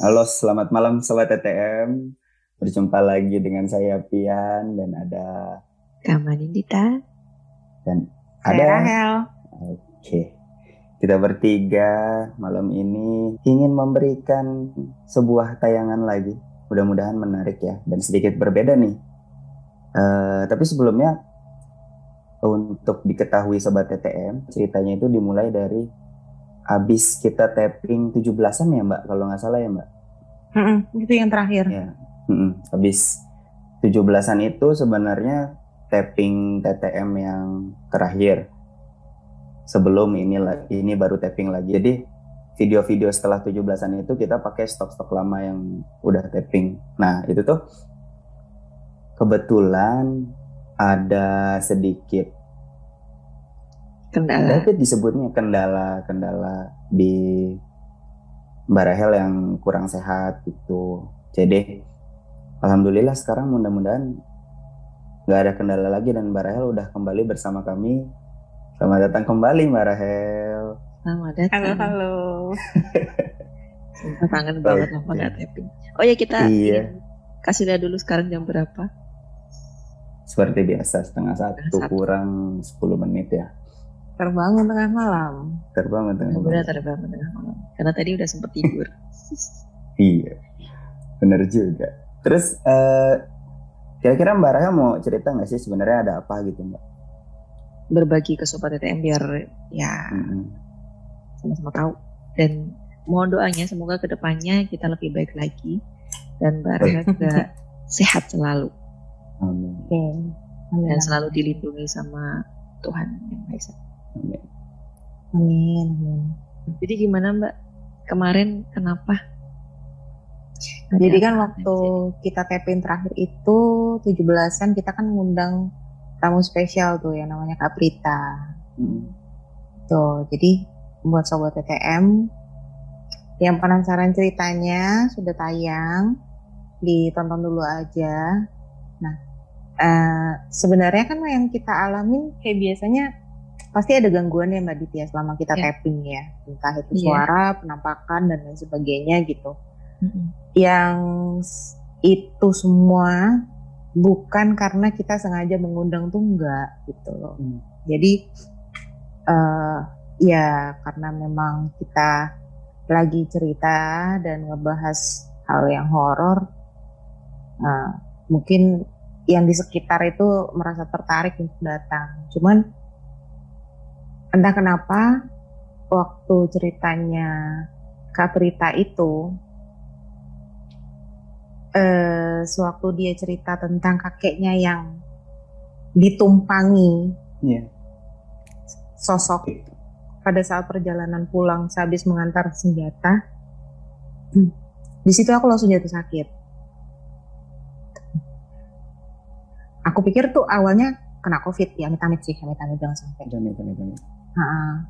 Halo, selamat malam Sobat TTM. Berjumpa lagi dengan saya Pian dan ada Kamanindita dan Saya ada Rahel. Oke. Kita bertiga malam ini ingin memberikan sebuah tayangan lagi. Mudah-mudahan menarik ya dan sedikit berbeda nih. Eh, tapi sebelumnya untuk diketahui sobat TTM, ceritanya itu dimulai dari abis kita tapping 17-an ya Mbak, kalau nggak salah ya Mbak. Mm-mm, itu yang terakhir. Ya. Mm-mm. Habis 17-an itu sebenarnya tapping TTM yang terakhir. Sebelum ini ini baru tapping lagi. Jadi video-video setelah 17-an itu kita pakai stok-stok lama yang udah tapping. Nah, itu tuh kebetulan ada sedikit kendala. David disebutnya kendala-kendala di Mbak Rahel yang kurang sehat gitu. Jadi alhamdulillah sekarang mudah-mudahan nggak ada kendala lagi dan Mbak Rahel udah kembali bersama kami. Selamat datang kembali Mbak Rahel. Selamat datang. Halo, halo. Sumpah kangen banget nggak tapping. Oh ya kita Iya. kasih lihat dulu sekarang jam berapa? Seperti biasa setengah satu Setengah satu. kurang 10 menit ya. Terbangun tengah malam. Terbang tengah Udah malam. terbang tengah malam. Karena tadi udah sempet tidur. Iya, bener juga. Terus eh, kira-kira Mbak Rahel mau cerita nggak sih sebenarnya ada apa gitu Mbak? Berbagi ke sobat TTM biar ya Mm-mm. sama-sama tahu. Dan mohon doanya semoga ke depannya kita lebih baik lagi dan Mbak Rahel juga sehat selalu Amin. Oke. Amin. dan selalu dilindungi sama Tuhan yang Maha Esa. Amin. Amin. Amin. Jadi gimana Mbak kemarin kenapa? Ada Jadi kan waktu aja? kita taping terakhir itu 17-an kita kan ngundang tamu spesial tuh yang namanya Kak Prita. Mm. Tuh, jadi buat sobat TTM yang penasaran ceritanya sudah tayang, ditonton dulu aja. Nah, eh, sebenarnya kan yang kita alamin kayak biasanya pasti ada gangguan ya Mbak Ditya selama kita Ya. tapping ya, entah itu Iya. suara, penampakan dan lain sebagainya gitu. Mm-mm. Yang itu semua bukan karena kita sengaja mengundang tuh enggak gitu loh. Hmm. Jadi eh ya karena memang kita lagi cerita dan ngebahas hal yang horor, nah, mungkin yang di sekitar itu merasa tertarik untuk datang. Cuman entah kenapa waktu ceritanya Kak Prita itu eh sewaktu dia cerita tentang kakeknya yang ditumpangi Iya. sosok pada saat perjalanan pulang sehabis mengantar senjata. Di situ aku langsung jatuh sakit. Aku pikir tuh awalnya kena covid ya, amit-amit sih, amit-amit jangan sampai. Jangan, Ha-ha.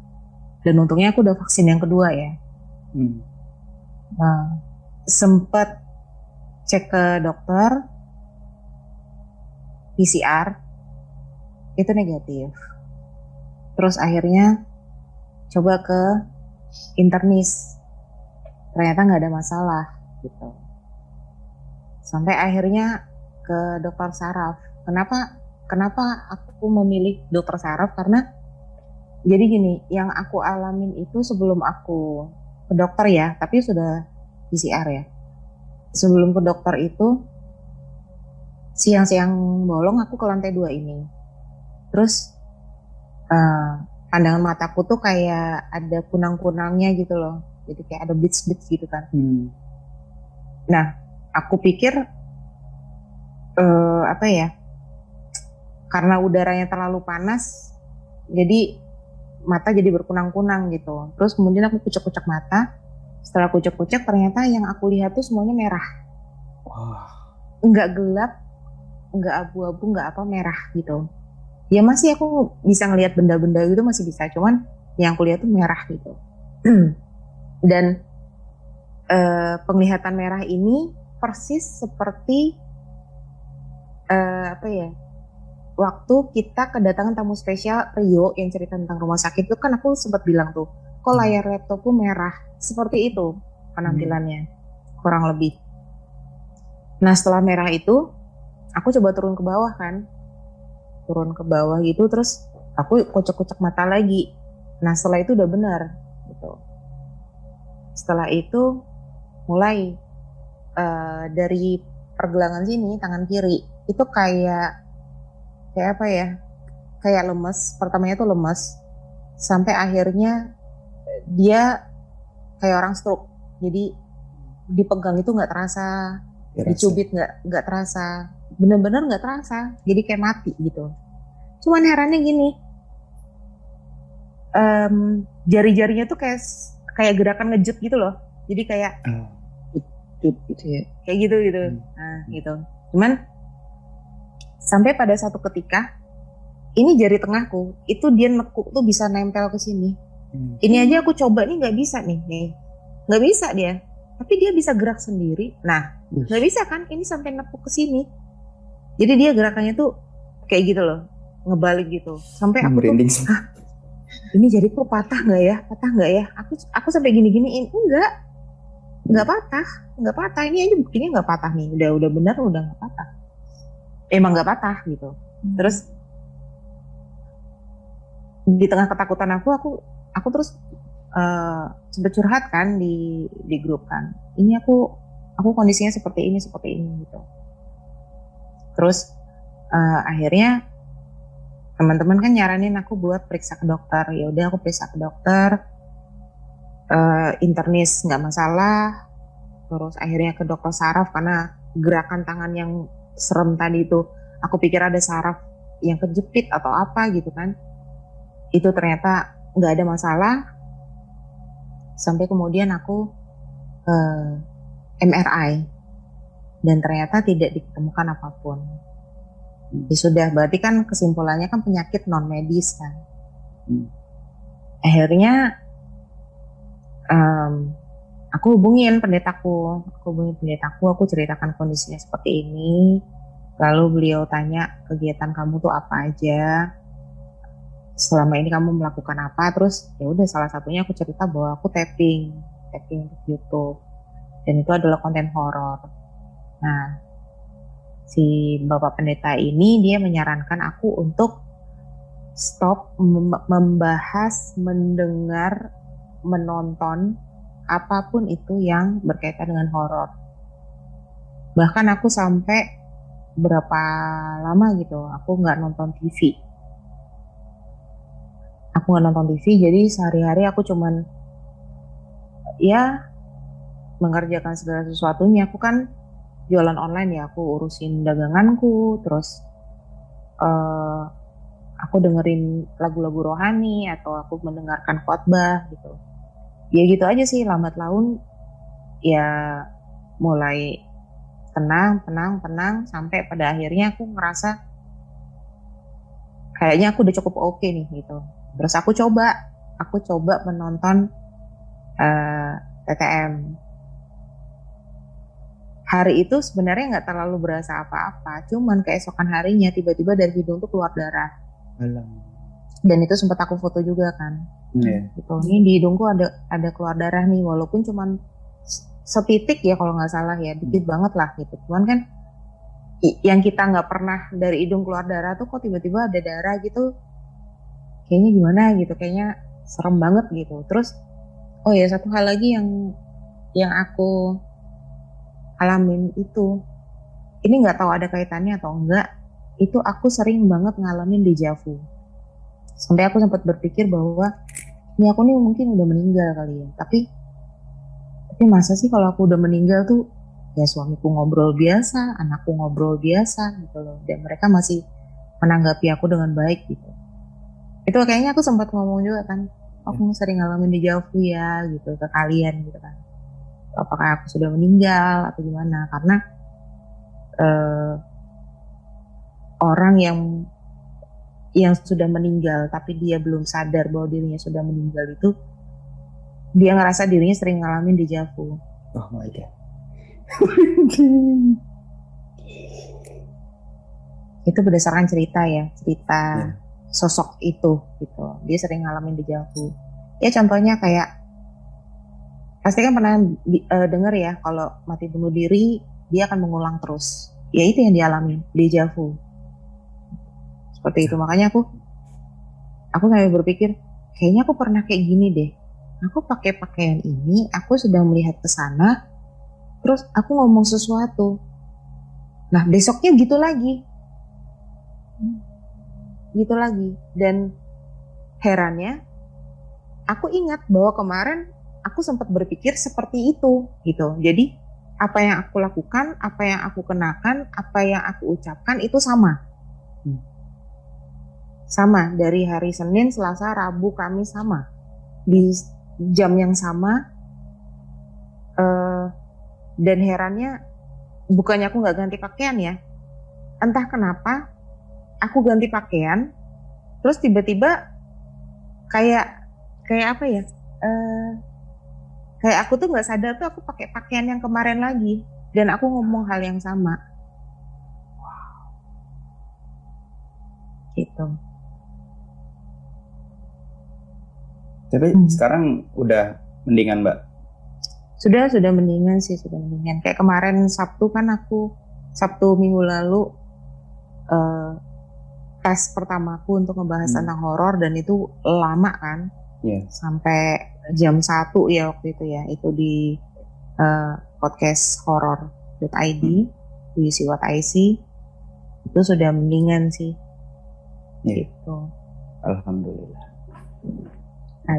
Dan untungnya aku udah vaksin yang kedua ya. Hmm. Nah, sempet cek ke dokter PCR itu negatif. Terus akhirnya coba ke internis. Ternyata nggak ada masalah gitu. Sampai akhirnya ke dokter saraf. Kenapa kenapa aku memilih dokter saraf karena jadi gini, yang aku alamin itu sebelum aku ke dokter ya, tapi sudah PCR ya. Sebelum ke dokter itu siang-siang bolong aku ke lantai dua ini. Terus eh, pandangan mataku tuh kayak ada kunang-kunangnya gitu loh. Jadi kayak ada bits-bits gitu kan. Hmm. Nah, aku pikir eh apa ya? Karena udaranya terlalu panas, jadi mata jadi berkunang-kunang gitu. Terus kemudian aku kucek-kucek mata. Setelah kucek-kucek ternyata yang aku lihat tuh semuanya merah. Wah. Enggak gelap, enggak abu-abu, enggak apa merah gitu. Ya masih aku bisa ngelihat benda-benda gitu masih bisa, cuman yang aku lihat tuh merah gitu. Dan eh, penglihatan merah ini persis seperti eh, apa ya? Waktu kita kedatangan tamu spesial Rio yang cerita tentang rumah sakit itu kan aku sempat bilang tuh, kok layar laptopku merah seperti itu penampilannya. kurang lebih. Nah setelah merah itu, aku coba turun ke bawah kan, turun ke bawah gitu, terus aku kocok-kocok mata lagi. Nah setelah itu udah benar gitu. Setelah itu mulai uh, dari pergelangan sini tangan kiri itu kayak kayak apa ya kayak lemes pertamanya tuh lemes. Sampai akhirnya dia kayak orang stroke. Jadi dipegang itu nggak terasa ya, dicubit nggak nggak terasa. Bener-bener nggak terasa. Jadi kayak mati gitu. Cuman herannya gini um, jari-jarinya tuh kayak kayak gerakan ngejut gitu loh. Jadi kayak uh, gitu ya. Kayak gitu gitu. Hmm. nah gitu. Cuman sampai pada satu ketika ini jari tengahku itu dia nekuk tuh bisa nempel ke sini Hmm. Ini aja aku coba nih nggak bisa nih, nih nggak bisa dia. Tapi dia bisa gerak sendiri. Nah, nggak bisa kan? Ini sampai nepuk ke sini. Jadi dia gerakannya tuh kayak gitu loh, ngebalik gitu. Sampai aku Merinding. tuh, Hah, ini jariku patah nggak ya? Patah nggak ya? Aku aku sampai gini-giniin, enggak, nggak patah, nggak patah. Ini aja buktinya nggak patah nih. Udah udah benar, udah nggak patah. Emang nggak patah gitu. Hmm. Terus di tengah ketakutan aku, aku aku terus uh, curhat kan di di grup kan. Ini aku aku kondisinya seperti ini seperti ini gitu. Terus uh, akhirnya teman-teman kan nyaranin aku buat periksa ke dokter. Ya udah aku periksa ke dokter. Uh, internis nggak masalah. Terus akhirnya ke dokter saraf karena gerakan tangan yang serem tadi itu aku pikir ada saraf yang kejepit atau apa gitu kan itu ternyata nggak ada masalah sampai kemudian aku ke MRI dan ternyata tidak ditemukan apa pun. Ya sudah, berarti kan kesimpulannya kan penyakit non medis kan. Hmm. Akhirnya um, aku hubungin pendetaku, aku hubungin pendetaku, aku ceritakan kondisinya seperti ini. Lalu beliau tanya kegiatan kamu tuh apa aja? Selama ini kamu melakukan apa? Terus ya udah salah satunya aku cerita bahwa aku tapping tapping untuk YouTube. Dan itu adalah konten horor. Nah si bapak pendeta ini dia menyarankan aku untuk stop membahas mendengar menonton apa pun itu yang berkaitan dengan horor. Bahkan aku sampai berapa lama gitu aku nggak nonton TV aku nggak nonton TV jadi sehari-hari aku cuman ya mengerjakan segala sesuatunya. Aku kan jualan online ya aku urusin daganganku terus uh, aku dengerin lagu-lagu rohani atau aku mendengarkan khotbah gitu ya gitu aja sih lambat laun ya mulai tenang tenang tenang sampai pada akhirnya aku ngerasa kayaknya aku udah cukup oke okay nih gitu Terus aku coba, aku coba menonton uh, eh, TTM. Hari itu sebenarnya nggak terlalu berasa apa-apa, cuman keesokan harinya tiba-tiba dari hidung tuh keluar darah. Alam. Dan itu sempat aku foto juga kan. Yeah. Gitu. Ini di hidungku ada ada keluar darah nih, walaupun cuman setitik ya kalau nggak salah ya, dikit hmm. banget lah gitu. Cuman kan yang kita nggak pernah dari hidung keluar darah tuh kok tiba-tiba ada darah gitu kayaknya gimana gitu kayaknya serem banget gitu terus oh ya satu hal lagi yang yang aku alamin itu ini nggak tahu ada kaitannya atau enggak itu aku sering banget ngalamin dejavu sampai aku sempat berpikir bahwa ini aku nih mungkin udah meninggal kali ya. Tapi tapi masa sih kalau aku udah meninggal tuh ya suamiku ngobrol biasa anakku ngobrol biasa gitu loh. Dan mereka masih menanggapi aku dengan baik gitu. Itu kayaknya aku sempat ngomong juga kan aku ya. sering ngalamin di jauh ya gitu ke kalian gitu kan. Apakah aku sudah meninggal atau gimana? Karena uh, orang yang yang sudah meninggal tapi dia belum sadar bahwa dirinya sudah meninggal itu dia ngerasa dirinya sering ngalamin di Javu. Oh my god. itu berdasarkan cerita ya, cerita yeah sosok itu gitu dia sering ngalamin dejavu ya contohnya kayak pasti kan pernah uh, dengar ya kalau mati bunuh diri dia akan mengulang terus. Ya itu yang dialami deja vu. Seperti itu makanya aku aku sampai berpikir kayaknya aku pernah kayak gini deh. Aku pakai pakaian ini, aku sedang melihat ke sana, terus aku ngomong sesuatu. Nah besoknya gitu lagi, gitu lagi. Dan herannya, aku ingat bahwa kemarin aku sempat berpikir seperti itu gitu. Jadi apa yang aku lakukan, apa yang aku kenakan, apa yang aku ucapkan itu sama. Sama dari hari Senin, Selasa, Rabu, Kamis sama. Di jam yang sama. Uh, dan herannya bukannya aku nggak ganti pakaian ya. Entah kenapa aku ganti pakaian, terus tiba-tiba kayak kayak apa ya? Uh, kayak aku tuh nggak sadar tuh aku pakai pakaian yang kemarin lagi dan aku ngomong hal yang sama gitu tapi hmm. sekarang udah mendingan mbak sudah sudah mendingan sih sudah mendingan kayak kemarin Sabtu kan aku Sabtu minggu lalu uh, tes pertamaku untuk ngebahas hmm. tentang horor dan itu lama kan yeah. sampai jam satu ya waktu itu ya itu di uh, podcast horror.id hmm. di See What I See itu sudah mendingan sih yeah. gitu alhamdulillah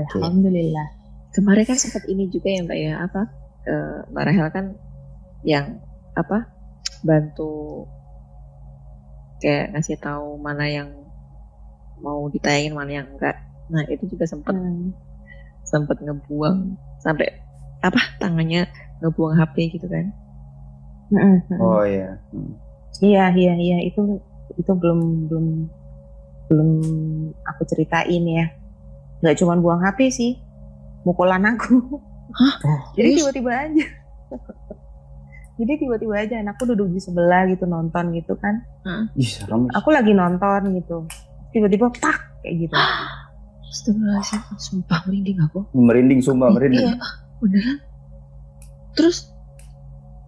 alhamdulillah. Kemarin kan sempat ini juga ya mbak ya apa uh, mbak Rahel kan yang apa bantu kayak ngasih tahu mana yang mau ditayangin mana yang enggak. Nah itu juga sempat hmm. sempat ngebuang sampai apa tangannya ngebuang HP gitu kan. Oh iya. Hmm. iya iya iya. Itu itu belum belum belum aku ceritain ya nggak cuma buang HP sih mukulan aku Hah? jadi tiba-tiba aja jadi tiba-tiba aja anakku duduk di sebelah gitu nonton gitu kan hmm. aku lagi nonton gitu tiba-tiba pak kayak gitu Astagfirullahaladzim, sumpah merinding aku. Merinding, sumpah merinding. Iya, beneran. Terus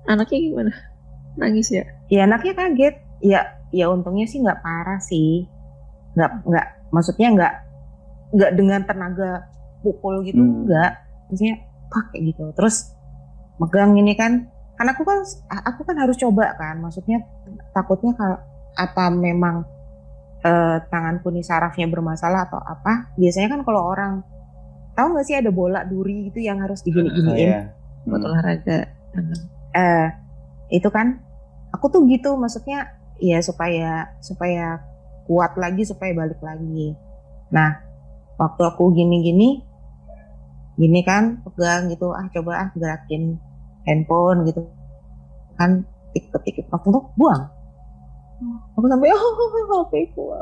anaknya gimana? Nangis ya? Iya anaknya kaget. Ya, ya untungnya sih nggak parah sih. Nggak, nggak, maksudnya nggak, nggak dengan tenaga pukul gitu, hmm. nggak. Maksudnya pakai gitu. Terus megang ini kan, kan aku kan, aku kan harus coba kan. Maksudnya takutnya kalau apa memang uh, tanganku nih sarafnya bermasalah atau apa biasanya kan kalau orang tahu nggak sih ada bola duri gitu yang harus digini-giniin uh, buat hmm. olahraga uh, itu kan aku tuh gitu maksudnya ya supaya supaya kuat lagi supaya balik lagi nah waktu aku gini-gini gini kan pegang gitu ah coba ah gerakin handphone gitu kan tik ketik waktu tuh buang aku sampai oh HP ku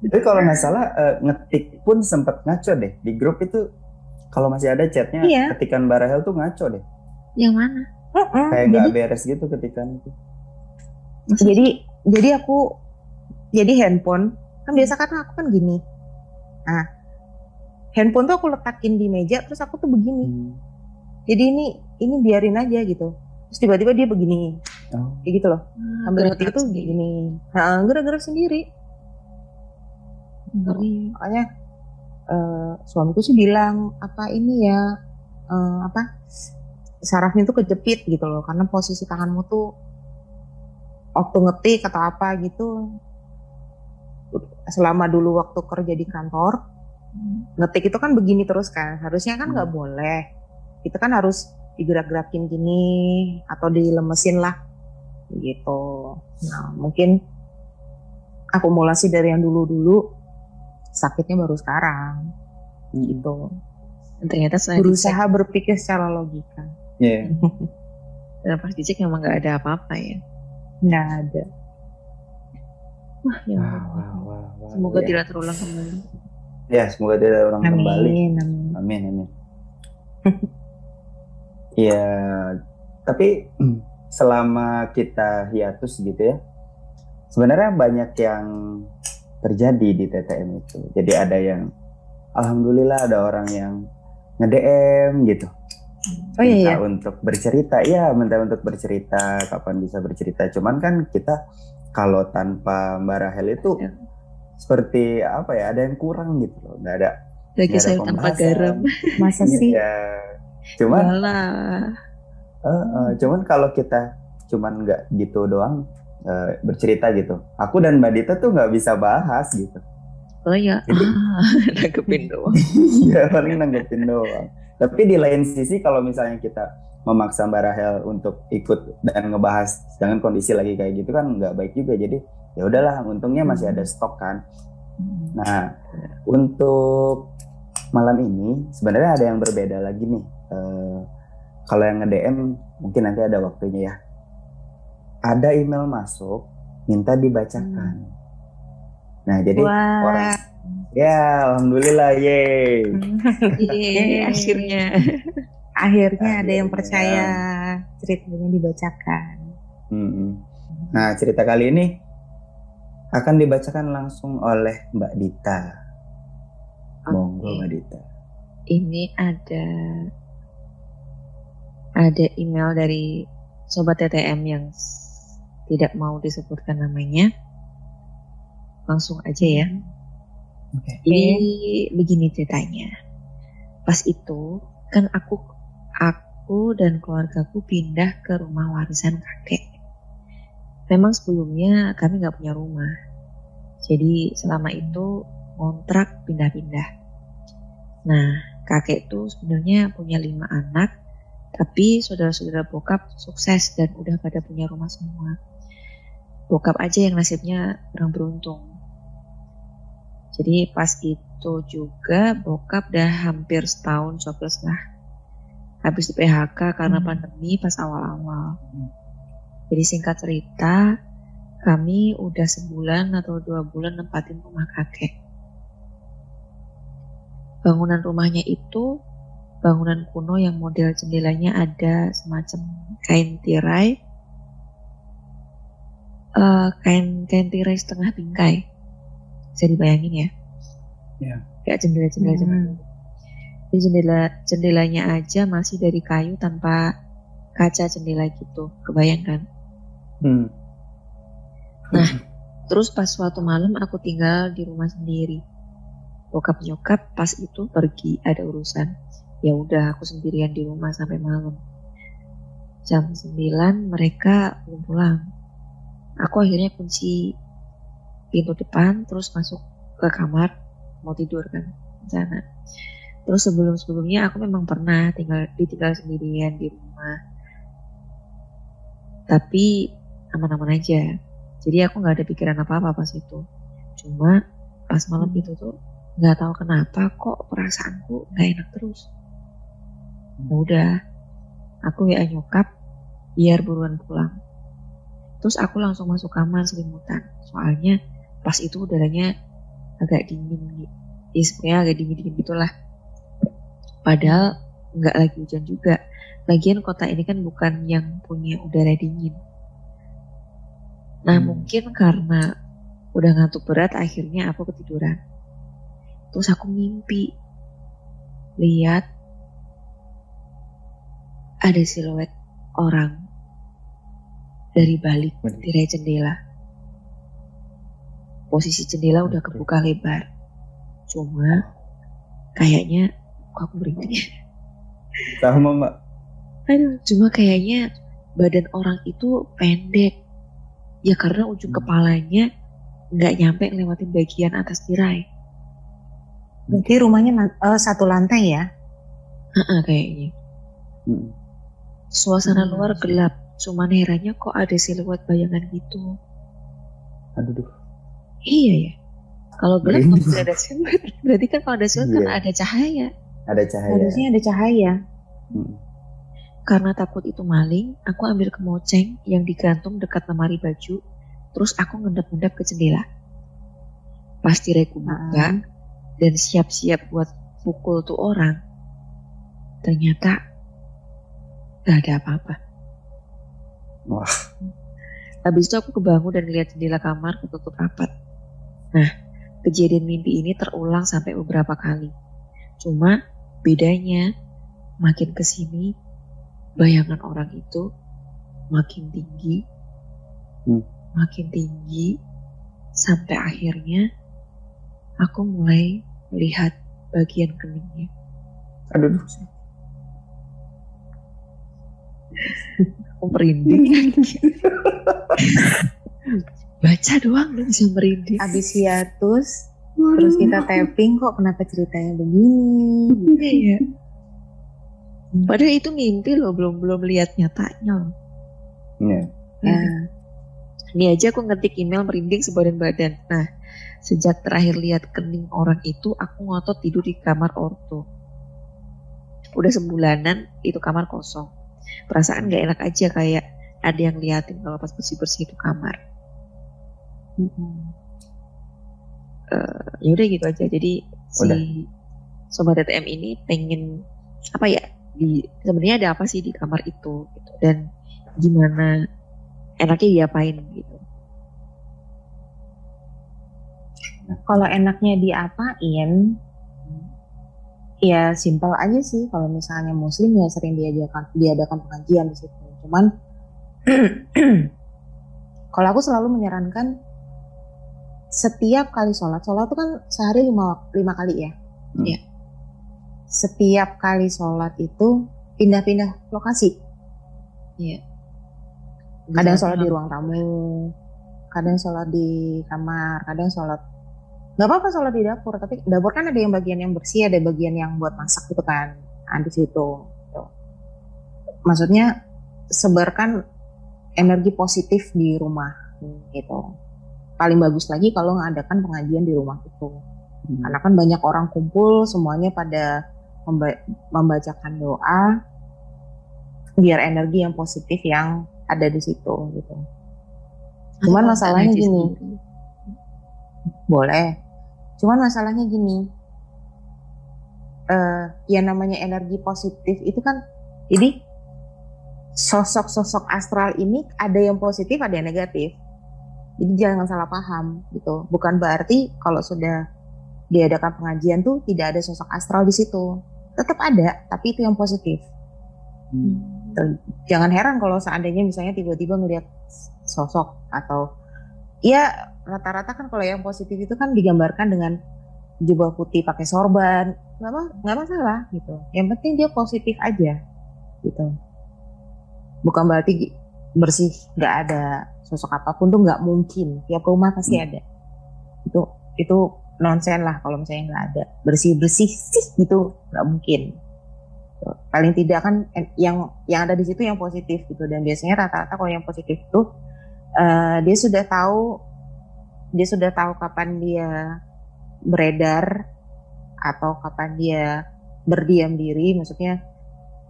Tapi kalau nggak salah uh, ngetik pun sempat ngaco deh di grup itu kalau masih ada chatnya iya. ketikan Barahel tuh ngaco deh. Yang mana? Kayak nggak beres gitu ketikan itu. Jadi jadi aku jadi handphone kan biasa karena aku kan gini. Nah handphone tuh aku letakin di meja terus aku tuh begini. Hmm. Jadi ini ini biarin aja gitu terus tiba-tiba dia begini oh. kayak gitu loh hmm, ambil ngetik itu begini nah, gerak-gerak sendiri Ngeri. makanya uh, suamiku sih bilang apa ini ya uh, apa sarafnya tuh kejepit gitu loh karena posisi tanganmu tuh waktu ngetik atau apa gitu selama dulu waktu kerja di kantor hmm. ngetik itu kan begini terus kan harusnya kan nggak hmm. boleh kita kan harus digerak-gerakin gini atau dilemesin lah gitu. Nah mungkin akumulasi dari yang dulu-dulu sakitnya baru sekarang hmm. gitu. Dan ternyata saya berusaha dicek. berpikir secara logika. Iya. Yeah. Dan pas dicek memang nggak ada apa-apa ya. Nggak ada. Wah, ya. Semoga yeah. tidak terulang kembali. Ya, semoga tidak terulang amin, kembali. Amin, amin. amin. Iya, tapi selama kita hiatus gitu ya, sebenarnya banyak yang terjadi di TTM itu. Jadi ada yang, alhamdulillah ada orang yang nge-DM gitu. Oh iya minta iya. untuk bercerita, ya minta untuk bercerita, kapan bisa bercerita. Cuman kan kita kalau tanpa Mbak Rahel itu Ya. seperti apa ya, ada yang kurang gitu loh, nggak ada Lagi sayur tanpa garam. Masa sih? Iya. Cuman. Eh, eh, cuman kalau kita cuman nggak gitu doang eh, bercerita gitu. Aku dan Mbak Dita tuh nggak bisa bahas gitu. Oh ya, Jadi- ah, nanggepin doang. Iya paling nanggepin doang. Tapi di lain sisi kalau misalnya kita memaksa Mbak Rahel untuk ikut dan ngebahas dengan kondisi lagi kayak gitu kan nggak baik juga. Jadi ya udahlah, untungnya masih ada stok kan. Nah, untuk malam ini sebenarnya ada yang berbeda lagi nih. Eh, kalau yang nge-DM mungkin nanti ada waktunya ya. Ada email masuk minta dibacakan. Nah, jadi Wah. orang ya alhamdulillah ye. Yeay, akhirnya. Akhirnya ada yang Akhirnya. percaya ceritanya dibacakan. Mm-mm. Nah, cerita kali ini akan dibacakan langsung oleh Mbak Dita. Monggo Oke. Mbak Dita. Ini ada ada email dari sobat TTM yang tidak mau disebutkan namanya. Langsung aja ya. Oke. Jadi begini ceritanya. Pas itu kan aku aku dan keluargaku pindah ke rumah warisan kakek. Memang sebelumnya kami nggak punya rumah. Jadi selama itu kontrak pindah-pindah. Nah kakek itu sebenarnya punya lima anak, tapi saudara-saudara bokap sukses dan udah pada punya rumah semua. Bokap aja yang nasibnya kurang beruntung. Jadi pas itu juga bokap udah hampir setahun jobless lah. Habis di PHK karena Hmm. pandemi pas awal-awal. Hmm. Jadi singkat cerita, kami udah sebulan atau dua bulan nempatin rumah kakek. Bangunan rumahnya itu bangunan kuno yang model jendelanya ada semacam kain tirai, Eh, kain kain tirai setengah bingkai. Bisa dibayangin ya? Ya. Kayak jendela-jendela Hmm. Jadi jendela jendelanya aja masih dari kayu tanpa kaca jendela gitu. Kebayang kan? Hmm. Terus pas suatu malam aku tinggal di rumah sendiri. Bokap nyokap pas itu pergi ada urusan. Ya udah aku sendirian di rumah sampai malam. Jam 9 mereka belum pulang. Aku akhirnya kunci pintu depan terus masuk ke kamar mau tidur kan di sana. Terus sebelum-sebelumnya aku memang pernah tinggal ditinggal sendirian di rumah. Tapi aman-aman aja. Jadi aku nggak ada pikiran apa-apa pas itu. Cuma pas malam itu tuh nggak tahu kenapa kok perasaanku nggak enak terus. Ya udah, aku WA nyokap biar buruan pulang. Terus aku langsung masuk kamar selimutan. Soalnya pas itu udaranya agak dingin gitu. Ya sebenarnya agak dingin-dingin gitulah. Padahal nggak lagi hujan juga. Lagian kota ini kan bukan yang punya udara dingin. Nah Hmm. mungkin karena udah ngantuk berat akhirnya aku ketiduran. Terus aku mimpi lihat ada siluet orang dari balik tirai jendela. Posisi jendela udah kebuka lebar. Cuma kayaknya kok aku merinding. Sama Mbak. Aduh, cuma kayaknya badan orang itu pendek. Ya karena ujung Hmm. kepalanya nggak nyampe ngelewatin bagian atas tirai. Berarti rumahnya eh, satu lantai ya? Heeh, kayaknya. Hmm. Suasana Hmm. luar gelap. Cuman herannya kok ada siluet bayangan gitu. Aduh, duh. Iya ya. Kalau gelap nggak ada siluet. Berarti kan kalau ada siluet kan Iya. ada cahaya. Ada cahaya. Harusnya ada cahaya. Hmm. Karena takut itu maling, aku ambil kemoceng yang digantung dekat lemari baju. Terus aku ngendap-ngendap ke jendela. Pas tiraiku buka Ah. dan siap-siap buat pukul tuh orang, ternyata gak ada apa-apa. Wah. Habis itu aku kebangun dan lihat jendela kamar ketutup rapat. Nah, kejadian mimpi ini terulang sampai beberapa kali. Cuma bedanya makin ke sini bayangan orang itu makin tinggi, Hmm. makin tinggi sampai akhirnya aku mulai melihat bagian keningnya. Aduh, Aku merinding. Baca doang lu bisa merinding. Abis hiatus, terus kita tapping kok kenapa ceritanya begini? Iya. Padahal itu mimpi loh, belum belum lihat nyatanya. Iya. Ya, Ini aja aku ngetik email merinding sebadan badan. Nah, sejak terakhir lihat kening orang itu, aku ngotot tidur di kamar orto. Udah sebulanan itu kamar kosong. Perasaan gak enak aja kayak ada yang liatin kalau pas bersih-bersih itu kamar. Ya udah gitu aja. Jadi Udah. si sobat TTM ini pengen apa ya? Di sebenarnya ada apa sih di kamar itu gitu. Dan gimana enaknya diapain gitu. Kalau enaknya diapain, ya simpel aja sih. Kalau misalnya muslim ya sering diadakan diadakan pengajian di situ. Cuman kalau aku selalu menyarankan setiap kali sholat, sholat itu kan sehari lima, lima kali ya. Hmm. Iya. Setiap kali sholat itu pindah-pindah lokasi. Iya. Kadang sholat di ruang tamu, kadang sholat di kamar, kadang sholat nggak apa-apa sholat di dapur, tapi dapur kan ada yang bagian yang bersih, ada bagian yang buat masak gitu kan, nah, di situ. Gitu. Maksudnya sebarkan energi positif di rumah gitu. Paling bagus lagi kalau ngadakan pengajian di rumah itu. Hmm. Karena kan banyak orang kumpul, semuanya pada memba- membacakan doa, biar energi yang positif yang ada di situ gitu. Cuman masalahnya gini. Boleh. Cuman masalahnya gini. eh yang namanya energi positif itu kan jadi sosok-sosok astral ini ada yang positif, ada yang negatif. Jadi jangan salah paham gitu. Bukan berarti kalau sudah diadakan pengajian tuh tidak ada sosok astral di situ. Tetap ada, tapi itu yang positif. Hmm. Jangan heran kalau seandainya misalnya tiba-tiba ngelihat sosok atau ya rata-rata kan kalau yang positif itu kan digambarkan dengan jubah putih pakai sorban nggak nggak masalah gitu yang penting dia positif aja gitu bukan berarti bersih nggak ada sosok apa pun tuh nggak mungkin. Tiap rumah pasti Hmm. ada. Itu itu nonsen lah kalau misalnya nggak ada. Bersih bersih sih gitu nggak mungkin. Tuh, paling tidak kan yang yang ada di situ yang positif gitu. Dan biasanya rata-rata kalau yang positif itu eh, dia sudah tahu dia sudah tahu kapan dia beredar atau kapan dia berdiam diri. Maksudnya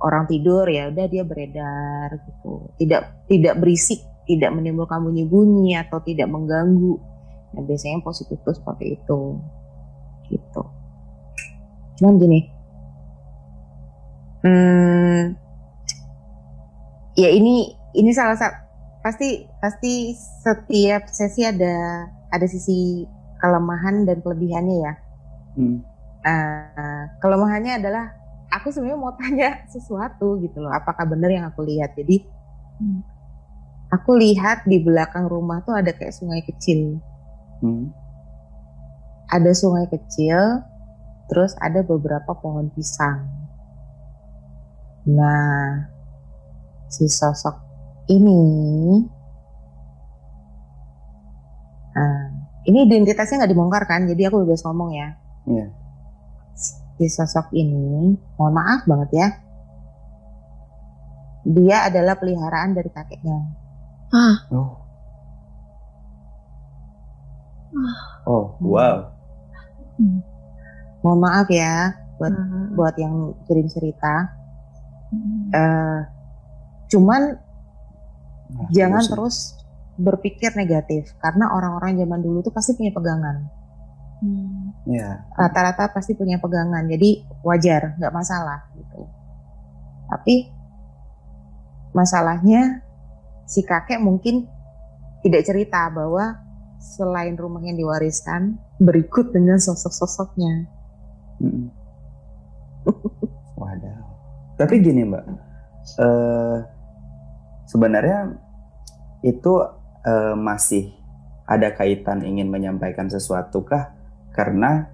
orang tidur ya udah dia beredar gitu. Tidak tidak berisik tidak menimbulkan bunyi-bunyi atau tidak mengganggu nah biasanya yang positif itu seperti itu gitu cuman gini hmm, ya ini ini salah satu pasti pasti setiap sesi ada ada sisi kelemahan dan kelebihannya ya Hmm. Nah, kelemahannya adalah aku sebenarnya mau tanya sesuatu gitu loh. Apakah benar yang aku lihat? Jadi Hmm. Aku lihat di belakang rumah tuh ada kayak sungai kecil. Hmm. Ada sungai kecil, terus ada beberapa pohon pisang. Nah, si sosok ini, nah, ini identitasnya nggak dibongkar kan? Jadi aku bebas ngomong ya. Iya. si sosok ini, mohon maaf banget ya, dia adalah peliharaan dari kakeknya. Ah, Oh. Oh, wow. Mohon maaf ya buat ah, buat yang kirim cerita. hmm. Eh, cuman Nah, jangan terus. terus berpikir negatif karena orang-orang zaman dulu tuh pasti punya pegangan. Hmm. Ya. Rata-rata pasti punya pegangan, jadi wajar, nggak masalah gitu. Tapi masalahnya si kakek mungkin tidak cerita bahwa selain rumah yang diwariskan berikut dengan sosok-sosoknya. Hmm. Tapi gini mbak, eh, sebenarnya itu eh, masih ada kaitan ingin menyampaikan sesuatu kah? Karena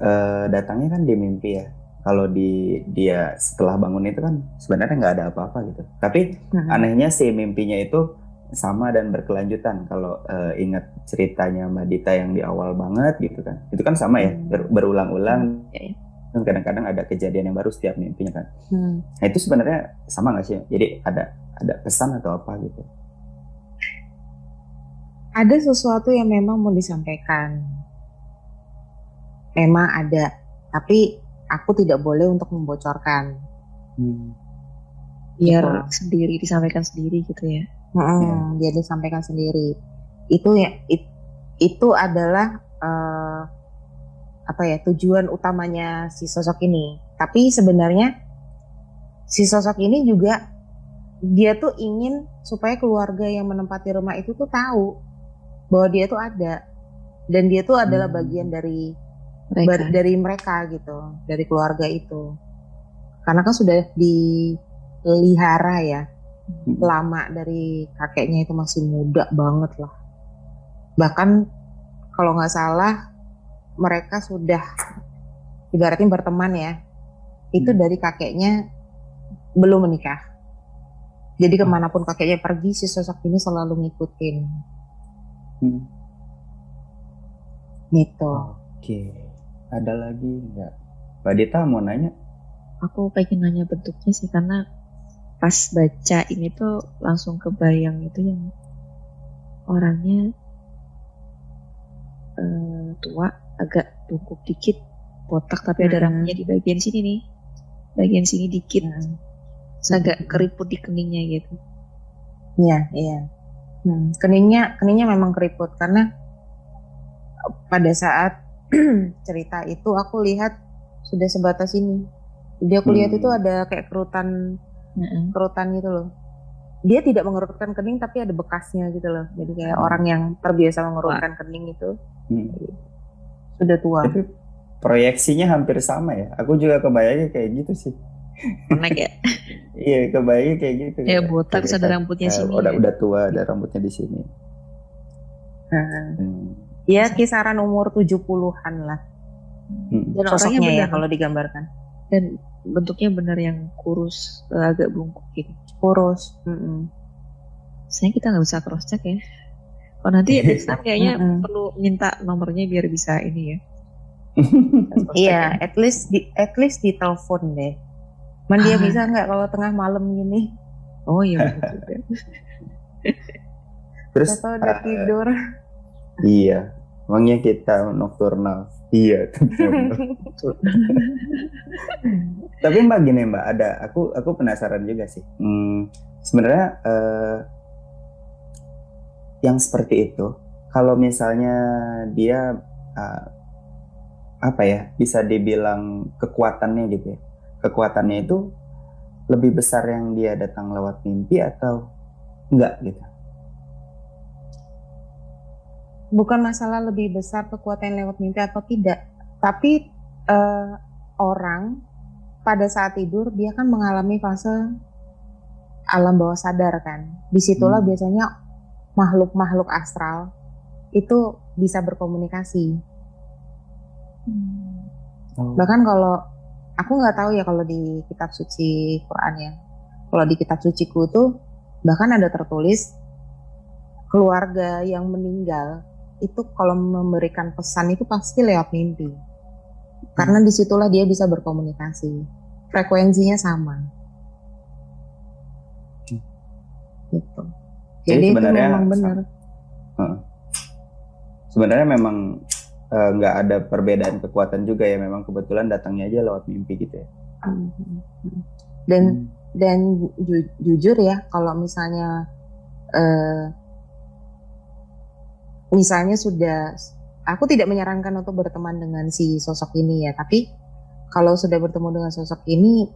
eh, datangnya kan di mimpi ya. Kalau di dia setelah bangun itu kan sebenarnya nggak ada apa-apa gitu. Tapi Hmm. anehnya si mimpinya itu sama dan berkelanjutan. Kalau eh, ingat ceritanya Mbak Dita yang di awal banget gitu kan, itu kan sama ya Hmm. ber- berulang-ulang. Dan kadang-kadang ada kejadian yang baru setiap mimpinya kan. Hmm. Nah itu sebenarnya sama nggak sih? Jadi ada ada pesan atau apa gitu? Ada sesuatu yang memang mau disampaikan. Memang ada, tapi aku tidak boleh untuk membocorkan. Hmm. Biar Gitu. sendiri disampaikan sendiri gitu ya. Mm-mm, Dia disampaikan sendiri. Itu ya, it- itu adalah eh, apa ya tujuan utamanya si sosok ini. Tapi sebenarnya si sosok ini juga dia tuh ingin supaya keluarga yang menempati rumah itu tuh tahu bahwa dia tuh ada dan dia tuh adalah Hmm. bagian dari Mereka. dari mereka gitu, dari keluarga itu. Karena kan sudah dipelihara ya Hmm. lama dari kakeknya itu masih muda banget lah. Bahkan kalau nggak salah mereka sudah ibaratnya berteman ya. Itu Hmm. dari kakeknya belum menikah. Jadi ke mana pun kakeknya pergi si sosok ini selalu ngikutin Hmm. gitu. Oke. Ada lagi nggak? Mbak Dita mau nanya? Aku pengen nanya bentuknya sih karena pas baca ini tuh langsung kebayang itu yang orangnya eh, tua, agak bungkuk dikit, botak tapi ada Hmm. rambutnya di bagian sini nih, bagian sini dikit, Hmm. agak keriput di keningnya gitu. Iya, iya. Hmm, keningnya keningnya memang keriput karena pada saat cerita itu aku lihat sudah sebatas ini. Jadi aku lihat Hmm. itu ada kayak kerutan Heeh. kerutan gitu loh. Dia tidak mengerutkan kening tapi ada bekasnya gitu loh. Jadi kayak Hmm. orang yang terbiasa mengerutkan kening itu Hmm. sudah tua. Tapi proyeksinya hampir sama ya. Aku juga kebayangnya kayak gitu sih. Connect ya. Iya, kebayangnya kayak gitu. Ya botak ada rambutnya eh, sini. Udah ya. udah tua, ada rambutnya di sini. Nah, Hmm. Dia kisaran umur 70-an lah Hmm. Dan orangnya sosoknya ya kalau digambarkan. dan bentuknya benar yang kurus, eh, agak bungkuk gitu. Kurus. Mm-mm. Sayang kita nggak bisa cross check ya. Oh nanti next time kayaknya Mm-mm. perlu minta nomornya biar bisa ini ya. Iya, ya. at least di at least di telepon deh. Man dia Ah. bisa nggak kalau tengah malam gini? Oh iya. Terus Atau udah eh, tidur. Iya, emangnya kita nocturnal. Iya. Tapi Mbak gini Mbak, ada aku aku penasaran juga sih. Hmm, sebenarnya eh, yang seperti itu, kalau misalnya dia eh, apa ya, bisa dibilang kekuatannya gitu ya. Kekuatannya itu lebih besar yang dia datang lewat mimpi atau enggak gitu. Bukan masalah lebih besar kekuatan lewat mimpi atau tidak, tapi eh, orang pada saat tidur dia kan mengalami fase alam bawah sadar kan. Di situlah Hmm. biasanya makhluk-makhluk astral itu bisa berkomunikasi. Oh. Bahkan kalau aku nggak tahu ya kalau di kitab suci Quran ya. Kalau di kitab suciku tuh bahkan ada tertulis keluarga yang meninggal itu kalau memberikan pesan itu pasti lewat mimpi. Karena di situlah dia bisa berkomunikasi. Frekuensinya sama. Gitu. Jadi Jadi, itu sebenarnya memang sama. benar. Sebenarnya memang eh, nggak ada perbedaan kekuatan juga ya. Memang kebetulan datangnya aja lewat mimpi gitu ya. Mhm. Dan Hmm. dan ju- jujur ya kalau misalnya eh, misalnya sudah aku tidak menyarankan untuk berteman dengan si sosok ini ya tapi kalau sudah bertemu dengan sosok ini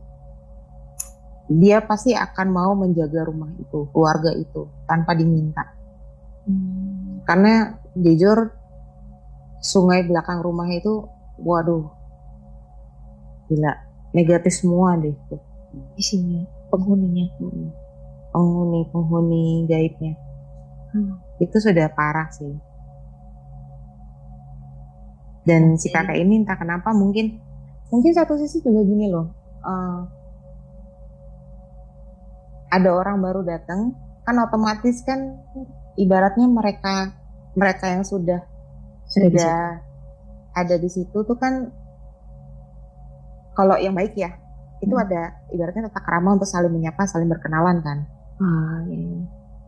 dia pasti akan mau menjaga rumah itu keluarga itu tanpa diminta Hmm. karena jujur sungai belakang rumah itu waduh gila negatif semua deh tuh isinya penghuninya Mm-mm. penghuni penghuni gaibnya Hmm. itu sudah parah sih dan si kakak ini entah kenapa mungkin mungkin satu sisi juga gini loh eh, ada orang baru datang kan otomatis kan ibaratnya mereka mereka yang sudah Sudah sudah ada di situ tuh kan kalau yang baik ya itu Hmm. ada ibaratnya tata krama untuk saling menyapa saling berkenalan kan ah iya,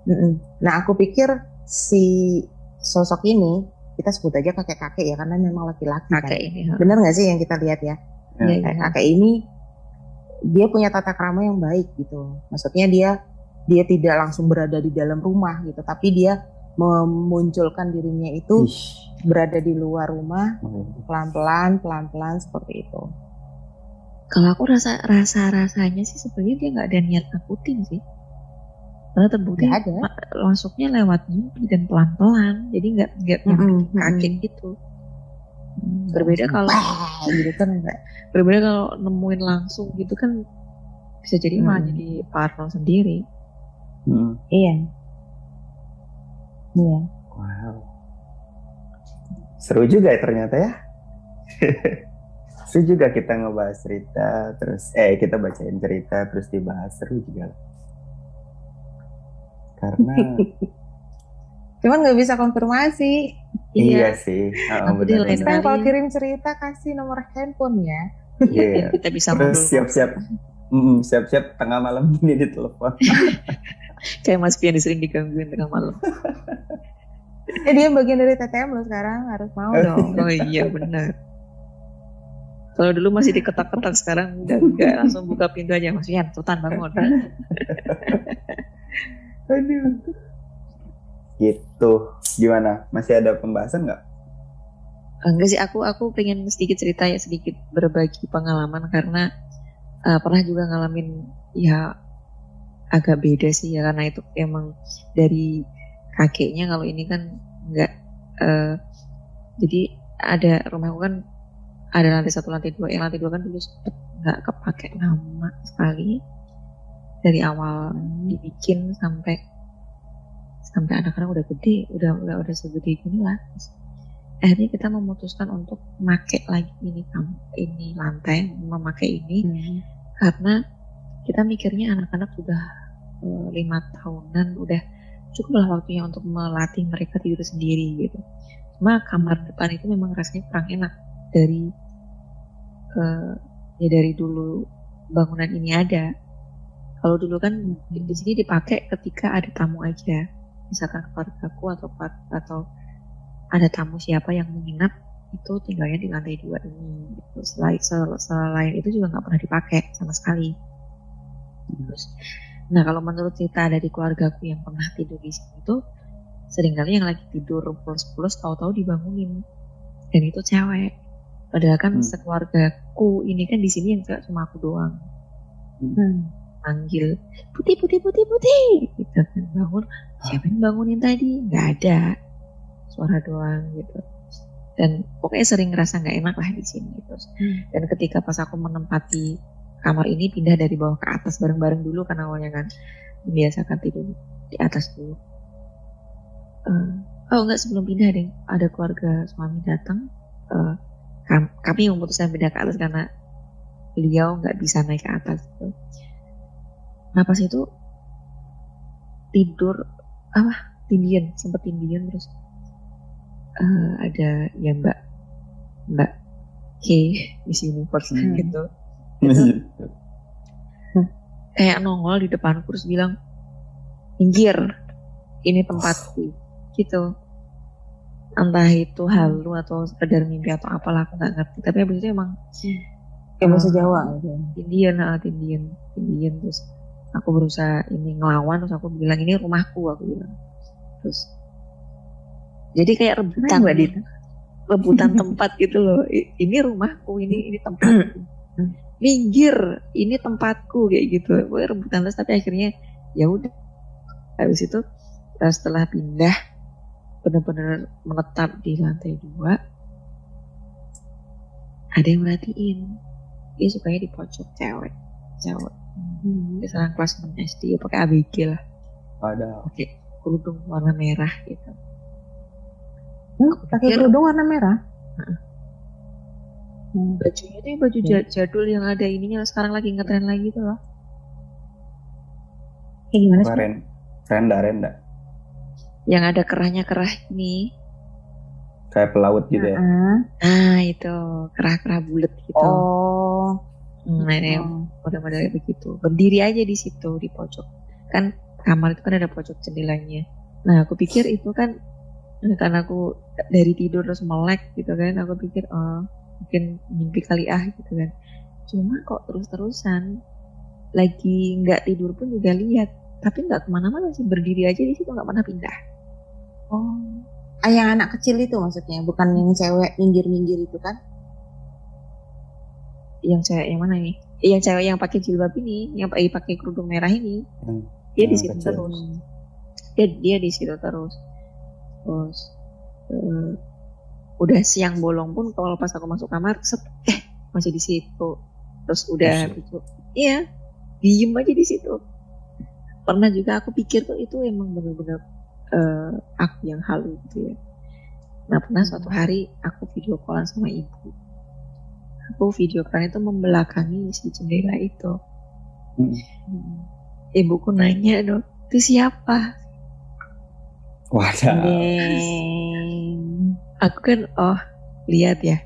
iya. Nah, aku pikir si sosok ini kita sebut aja kakek-kakek ya karena memang laki-laki kan. kakek ini ha. Bener nggak sih yang kita lihat ya? Kayak iya. kakek ini dia punya tata krama yang baik gitu. Maksudnya dia dia tidak langsung berada di dalam rumah gitu, tapi dia memunculkan dirinya itu Ih. berada di luar rumah pelan-pelan, pelan-pelan seperti itu. kalau aku rasa rasa rasanya sih sebenarnya dia nggak ada niat nakutin sih karena terbukti Nggak ada. ma- masuknya lewat mimpi dan pelan pelan jadi nggak nggak yang Mm-mm, kaget gitu Hmm, berbeda kalau gitu kan enggak. berbeda kalau nemuin langsung gitu kan bisa jadi malah Hmm. jadi parno sendiri Hmm. Iya. Iya. Wow. Seru juga ya ternyata ya. seru juga kita ngebahas cerita terus eh kita bacain cerita terus dibahas seru juga. Karena Cuman nggak bisa konfirmasi. iya, sih. Ah, Nanti benar. Kan kalau kirim cerita kasih nomor handphone ya. Iya. kita bisa Terus siap-siap Mm, siap-siap tengah malam gini ditelepon. kayak Mas Pian sering digangguin tengah malam Eh dia bagian dari TTM loh sekarang harus mau dong. oh iya benar kalau dulu masih diketak-ketak sekarang udah enggak langsung buka pintu aja Mas Pian Sultan bangun Aduh. Gitu. Gimana? Masih ada pembahasan nggak? enggak sih aku aku pengen sedikit cerita ya sedikit berbagi pengalaman karena eh, pernah juga ngalamin ya agak beda sih ya karena itu emang dari kakeknya kalau ini kan enggak eh, jadi ada rumahku kan ada lantai satu lantai dua yang lantai dua kan dulu nggak kepake lama sekali dari awal dibikin sampai sampai anak-anak udah gede udah udah udah segede gini lah. Akhirnya kita memutuskan untuk make lagi ini ini lantai memakai ini. Hmm. karena kita mikirnya anak-anak sudah eh, lima tahunan udah cukup lah waktunya untuk melatih mereka tidur sendiri gitu. Cuma kamar depan itu memang rasanya kurang enak dari eh, ya dari dulu bangunan ini ada kalau dulu kan di, di sini dipakai ketika ada tamu aja misalkan keluargaku atau atau ada tamu siapa yang menginap itu tinggalnya di lantai dua ini gitu. selain sel- selain itu juga nggak pernah dipakai sama sekali terus nah kalau menurut cerita dari keluargaku yang pernah tidur di sini itu sering kali yang lagi tidur pulas-pulas tahu-tahu dibangunin dan itu cewek padahal kan Hmm. sekeluargaku ini kan di sini yang cewek cuma aku doang Hmm. Manggil putih putih putih putih gitu kan. Bangun siapa yang bangunin tadi? Nggak ada suara doang gitu. Dan pokoknya sering ngerasa nggak enak lah di sini terus Hmm. dan ketika pas aku menempati kamar ini pindah dari bawah ke atas bareng-bareng dulu kan awalnya kan. Membiasakan tidur di atas dulu. Eh, oh enggak sebelum pindah deh ada keluarga suami datang. Kam- kami memutuskan pindah ke atas karena beliau nggak bisa naik ke atas gitu. Nah pas itu tidur apa tindian sempet tindian terus eh, ada ya mbak mbak K Miss Universe Hmm. gitu kayak nongol di depanku terus bilang minggir ini tempatku gitu entah itu halu atau sekedar mimpi atau apalah aku nggak ngerti tapi abis itu emang Kayak bahasa Ah. Jawa gitu. Tindian, ah, tindian, tindian terus aku berusaha ini ngelawan terus aku bilang ini rumahku aku bilang. Terus jadi kayak rebutan Mbak gitu. Dita. rebutan tempat gitu loh. Ini rumahku ini ini tempatku. Minggir ini tempatku kayak gitu. Pokoknya rebutan terus tapi akhirnya ya udah. Habis itu eh, setelah pindah benar-benar menetap di lantai dua ada yang merhatiin. Dia sukanya di pojok cewek cewek Dia sekarang kelas 6 SD ya pakai ABG lah. Ada. Pakai kerudung warna merah gitu. Hmm, pakai kerudung warna merah. Heeh. Hmm. Bajunya tuh yang baju ja- jadul yang ada ininya sekarang lagi ngetren lagi tuh loh. Kayak gimana Apa sih? ren? Renda, renda. Yang ada kerahnya kerah ini. Kayak pelaut gitu ya. Heeh. Nah itu kerah-kerah bulat gitu. Oh. Nah, oh. model-model begitu. Berdiri aja di situ di pojok. Kan kamar itu kan ada pojok jendelanya. Nah aku pikir itu kan eh, karena aku dari tidur terus melek gitu kan. Aku pikir oh mungkin mimpi kali ah gitu kan. Cuma kok terus-terusan lagi nggak tidur pun juga lihat. Tapi nggak ke mana-mana sih berdiri aja di situ nggak pernah pindah. Oh. Ah, yang anak kecil itu maksudnya, bukan yang cewek minggir-minggir itu kan? Yang cewek yang mana nih? Eh, Yang cewek yang pakai jilbab ini, yang pakai pakai kerudung merah ini, Hmm, dia di yang situ kecil. terus. Dia dia di situ terus. Terus eh, udah siang bolong pun kalau pas aku masuk kamar, set, eh masih di situ. Terus udah gitu, iya, diem aja di situ. Pernah juga aku pikir tuh itu emang bener-bener eh, aku yang halu gitu ya. Nah pernah suatu hari aku video callan sama ibu. Aku video callan itu membelakangi si jendela itu. Hmm. Ibuku nanya dong, itu siapa? Wadah. Deng. Aku kan, oh lihat ya.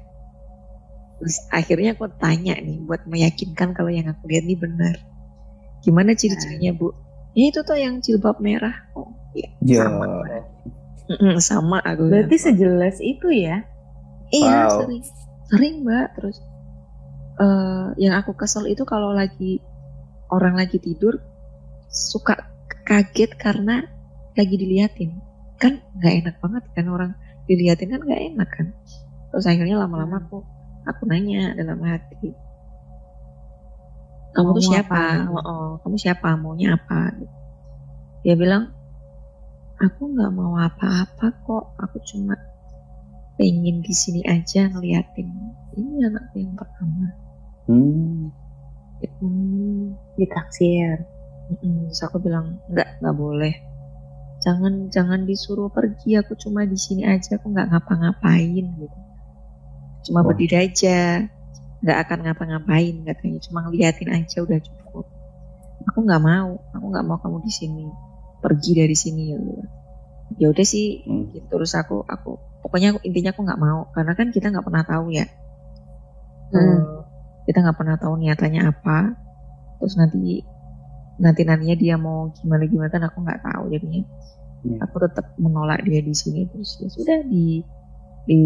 Terus akhirnya aku tanya nih buat meyakinkan kalau yang aku lihat ini benar. Gimana ciri-cirinya bu? Ya itu tuh yang jilbab merah. Oh iya Ya. sama. Mm-mm, sama aku. Berarti sejelas itu ya? Iya Wow. sering, sering mbak. Terus eh yang aku kesel itu kalau lagi orang lagi tidur suka kaget karena lagi diliatin. Kan nggak enak banget kan orang diliatin kan nggak enak kan. Terus akhirnya lama-lama aku aku nanya dalam hati. Kamu tuh siapa? apa? Oh, oh, kamu siapa? Maunya apa? Dia bilang, aku nggak mau apa-apa kok. Aku cuma pengen di sini aja ngeliatin. Ini anakku yang pertama. Hmm. Hmm, Ditaksir. mm-mm. Terus aku bilang, nggak, nggak boleh. Jangan, jangan disuruh pergi. Aku cuma di sini aja. Aku nggak ngapa-ngapain gitu. Cuma Wah. berdiri aja. Nggak akan ngapa-ngapain katanya. Cuma ngeliatin aja udah cukup. Aku nggak mau. Aku nggak mau kamu di sini. Pergi dari sini ya. udah. Ya udah sih. Hmm. gitu terus aku aku pokoknya aku- intinya aku nggak mau karena kan kita nggak pernah tahu ya Hmm. Eh, kita nggak pernah tahu niatannya apa terus nanti nanti nantinya dia mau gimana gimana kan aku nggak tahu jadinya Iya. aku tetap menolak dia di sini terus ya sudah di di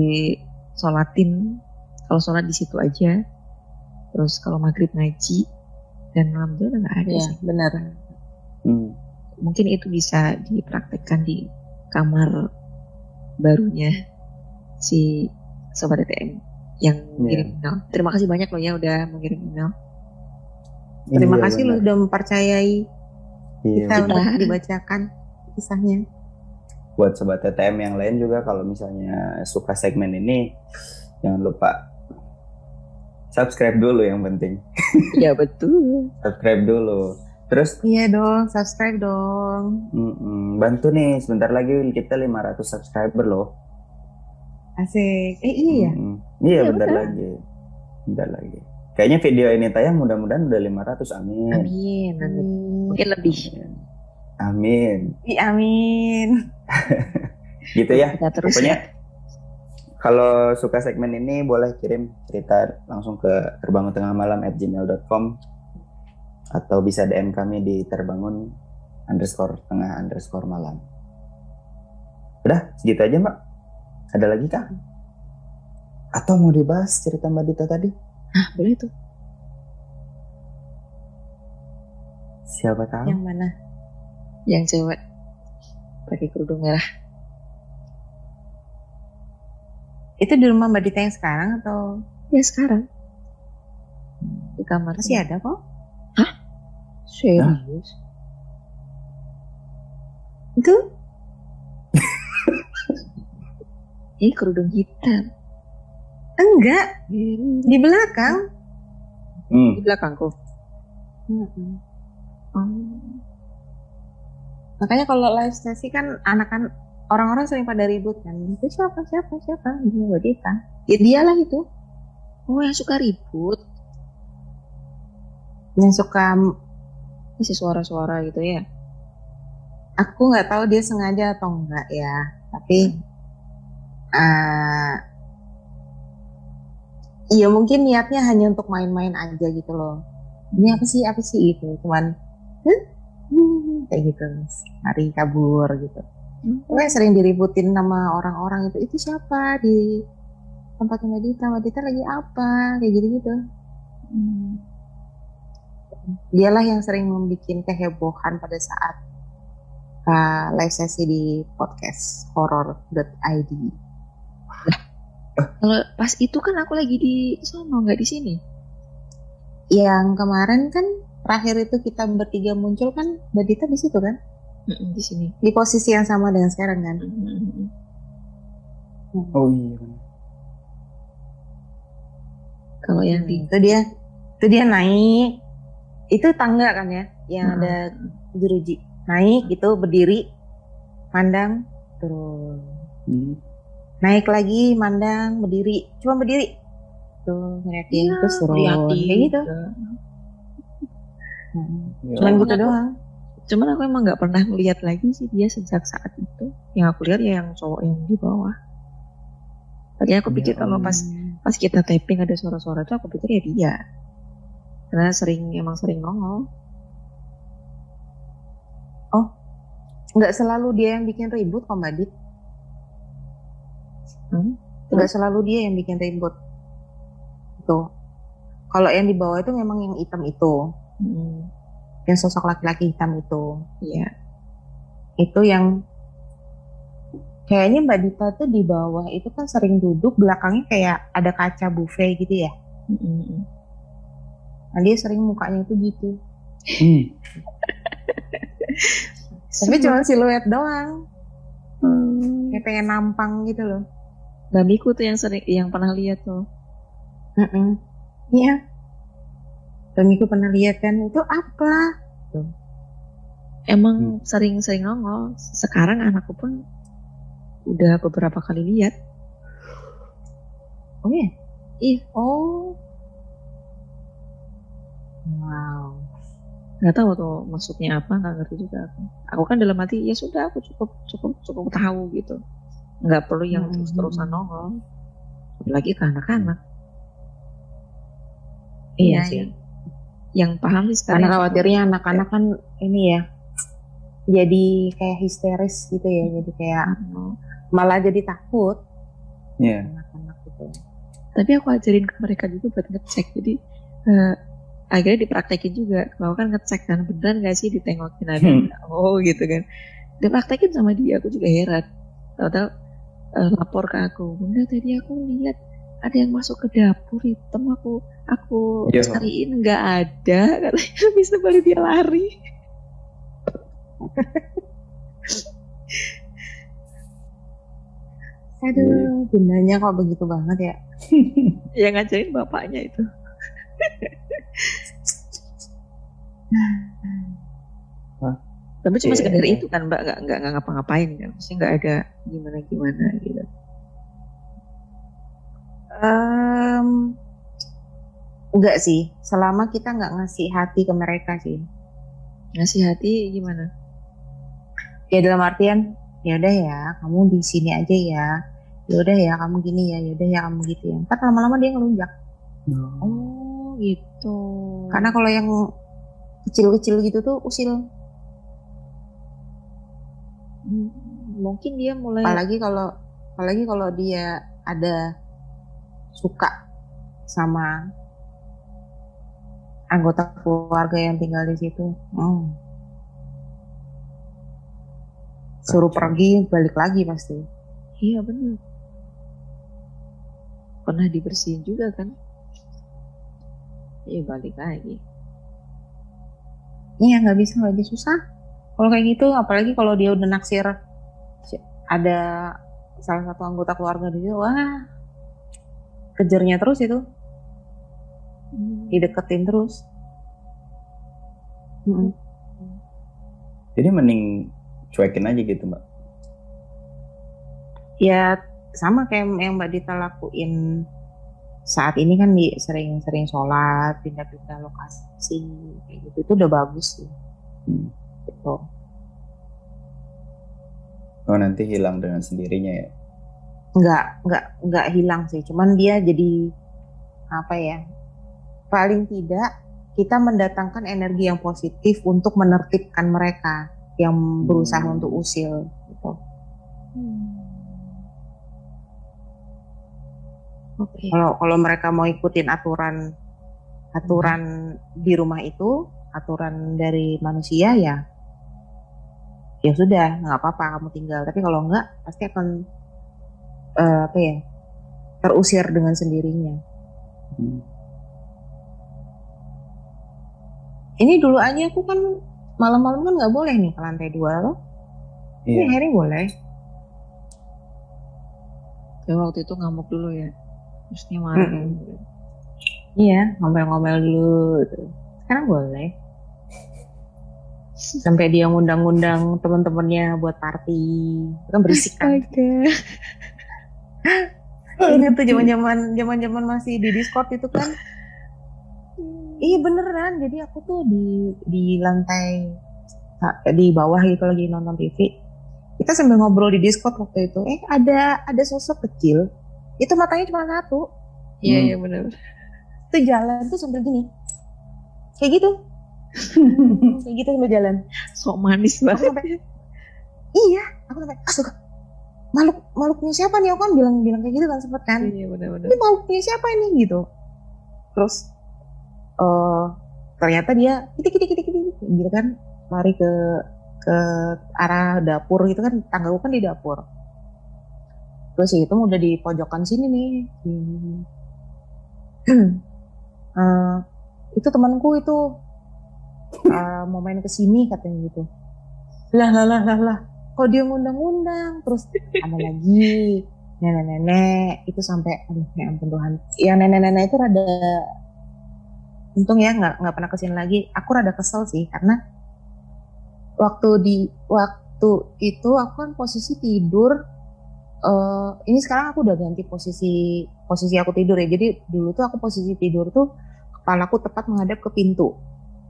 sholatin kalau sholat di situ aja terus kalau maghrib ngaji dan alhamdulillah nggak ada Iya, sih benar. Hmm. mungkin itu bisa dipraktekkan di kamar barunya si sobat DTM yang mengirim email. Terima kasih banyak loh ya udah mengirim email. Terima Iya, kasih lu benar. sudah mempercayai Iya, kita benar. untuk dibacakan kisahnya. buat sobat TTM yang lain juga kalau misalnya suka segmen ini jangan lupa subscribe dulu yang penting Iya betul. subscribe dulu terus Iya dong, subscribe dong. mm-mm, bantu nih sebentar lagi kita 500 subscriber loh Asik. Eh iya ya? Mm-mm. Iya Iya, bentar lagi bentar lagi kayaknya video ini tayang mudah-mudahan udah 500 amin Amin. amin. Mungkin lebih. amin Ih, amin. gitu ya Kita terus Pokoknya ya. kalau suka segmen ini boleh kirim cerita langsung ke terbangun tengah malam at gmail.com atau bisa DM kami di terbangun underscore tengah underscore malam. Udah segitu aja mbak. Ada lagi kah? Atau mau dibahas cerita mbak Dita tadi? Ah boleh tuh. Siapa tahu? Yang mana? Yang cewek pakai kerudung merah. Itu di rumah Mbak Dita yang sekarang atau Ya sekarang di kamar masih ada kok? Serius? Itu Ini kerudung hitam. Enggak Di di belakang. Hmm, belakangku. Mm-mm. Oh. Makanya kalau live sesi kan anak-anak orang-orang sering pada ribut kan. Itu siapa siapa siapa? Dia Mbak Dita. Ya dialah itu Oh yang suka ribut, yang suka masih suara-suara gitu ya? aku nggak tahu dia sengaja atau enggak ya. Tapi eh iya mungkin niatnya hanya untuk main-main aja gitu loh. Ini apa sih apa sih itu? Cuman "Hah? Hmm," kayak gitu. Lari kabur gitu. Pokoknya sering diributin sama orang-orang itu. Itu siapa di tempatnya Mbak Dita? Mbak Dita lagi apa? Kayak gitu-gitu. Hmm. Dialah yang sering membuat kehebohan pada saat uh, live sesi di podcast horror.id. Kalau pas itu kan aku lagi di sono nggak di sini. Yang kemarin kan terakhir itu kita bertiga muncul kan Mbak Dita di situ kan? Mm-mm, di sini. Di posisi yang sama dengan sekarang kan? Mm-mm. Oh iya. benar. Kalau yang di itu dia itu dia naik itu tangga kan ya yang ada jeruji naik gitu berdiri mandang turun Hmm. Naik lagi mandang berdiri cuma berdiri tuh ngeliatin Iya, terus turun kayak gitu juga. Hmm. Ya cuman gitu doang Cuman aku emang nggak pernah ngeliat lagi sih dia sejak saat itu. Yang aku lihat ya yang cowok yang di bawah. Tadi aku pikir Ya kalau pas pas kita taping ada suara-suara itu aku pikir ya dia. Karena sering emang sering nongol. nggak selalu dia yang bikin ribut kok mbak Dit Hmm? nggak selalu dia yang bikin ribut tuh kalau yang di bawah itu memang yang hitam itu Hmm, yang sosok laki-laki hitam itu Iya. itu yang kayaknya Mbak Dita tuh di bawah itu kan sering duduk belakangnya kayak ada kaca buffet gitu ya Mm-mm. nah dia sering mukanya itu gitu Hmm. tapi cuma siluet doang Hmm. kayak pengen nampang gitu loh Babiku tuh yang sering yang pernah lihat tuh. Mm-mm. iya Suamiku pernah lihat kan itu apa Emang sering-sering nongol. Sekarang anakku pun udah beberapa kali lihat. oh iya Ih, oh wow nggak tahu tuh maksudnya apa nggak ngerti juga aku. Aku kan dalam hati ya sudah aku cukup cukup cukup tahu gitu. Nggak perlu yang Hmm. terus-terusan nongol. Apalagi ke anak-anak. Iya, Iya sih. Yang paham sih karena khawatirnya anak-anak kan ini ya jadi kayak histeris gitu ya jadi kayak Oh. malah jadi takut Iya. anak-anak gitu Tapi aku ajarin ke mereka juga buat ngecek. Jadi eh, akhirnya dipraktekin juga. Kalau kan ngecek kan beneran nggak sih ditengokin ada. Hmm. Oh gitu kan. Dipraktekin sama dia. Aku juga heran. Tahu-tahu eh, lapor ke aku. Bunda tadi aku lihat ada yang masuk ke dapur hitam aku aku Iya. cariin nggak ada katanya bisa baru dia lari aduh gunanya kok begitu banget ya yang ngajarin bapaknya itu Hah? Tapi cuma Iya. sekedar itu kan mbak. Nggak nggak ngapa-ngapain kan. Maksudnya nggak ada gimana gimana gitu. Em, enggak sih. Selama kita nggak ngasih hati ke mereka sih. Ngasih hati gimana? Ya dalam artian ya udah ya kamu di sini aja ya. Ya udah ya kamu gini ya ya udah ya kamu gitu ya. Kan lama-lama dia ngelunjak. Oh gitu. Karena kalau yang kecil-kecil gitu tuh usil mungkin dia mulai apalagi kalau apalagi kalau dia ada suka sama anggota keluarga yang tinggal di situ. Hmm. suruh pergi balik lagi pasti. Iya benar pernah dibersihin juga kan? Iya balik lagi. Iya nggak bisa bisa susah kalau kayak gitu apalagi kalau dia udah naksir si- ada salah satu anggota keluarga dia wah kejarnya terus itu Hmm. dideketin terus Mm-mm. Jadi mending cuekin aja gitu mbak. ya sama kayak yang Mbak Dita lakuin saat ini kan di sering-sering sholat pindah-pindah lokasi kayak gitu itu udah bagus sih Hmm. Gitu Oh nanti hilang dengan sendirinya ya. nggak nggak nggak hilang sih cuman dia jadi apa ya paling tidak kita mendatangkan energi yang positif untuk menertibkan mereka yang berusaha Hmm. untuk usil gitu Oke. kalau kalau mereka mau ikutin aturan aturan di rumah itu aturan dari manusia ya ya sudah nggak apa-apa kamu tinggal tapi kalau enggak pasti akan eh, apa ya terusir dengan sendirinya Hmm. ini dulu aja aku kan malam-malam kan nggak boleh nih ke lantai dua loh ini Iya. akhirnya boleh Ya waktu itu ngamuk dulu ya. Terusnya marah. Mm-mm. iya ngomel-ngomel dulu sekarang boleh sampai dia ngundang-ngundang teman-temannya buat party itu kan berisik kan Ingat tuh zaman-zaman zaman-zaman masih di Discord itu kan. Iya beneran. Jadi aku tuh di di lantai di bawah gitu lagi nonton TV. Kita sambil ngobrol di Discord waktu itu. Eh ada ada sosok kecil. Itu matanya cuma satu. Iya Hmm. iya benar. Itu jalan tuh sambil gini. Kayak gitu. Kayak gitu sambil jalan. Sok manis Aku banget. sampai iya. Aku sampai astaga. Makhluk makhluknya siapa nih? Aku kan bilang bilang kayak gitu kan sempet kan. Iya benar-benar. ini makhluknya siapa ini gitu terus eh ternyata dia kitik kitik kitik kitik gitu kan lari ke ke arah dapur gitu kan tanggaku kan di dapur terus itu udah di pojokan sini nih Hmm. Eh, itu temanku itu eh, mau main ke sini katanya gitu. Lah lah lah lah lah. Kok dia ngundang-ngundang? Terus ada lagi nenek-nenek. Itu sampai aduh ya ampun Tuhan. Yang nenek-nenek itu rada untung ya nggak nggak pernah ke sini lagi. Aku rada kesel sih karena waktu di waktu itu aku kan posisi tidur eh ini sekarang aku udah ganti posisi posisi aku tidur ya. Jadi dulu tuh aku posisi tidur tuh kepalaku tepat menghadap ke pintu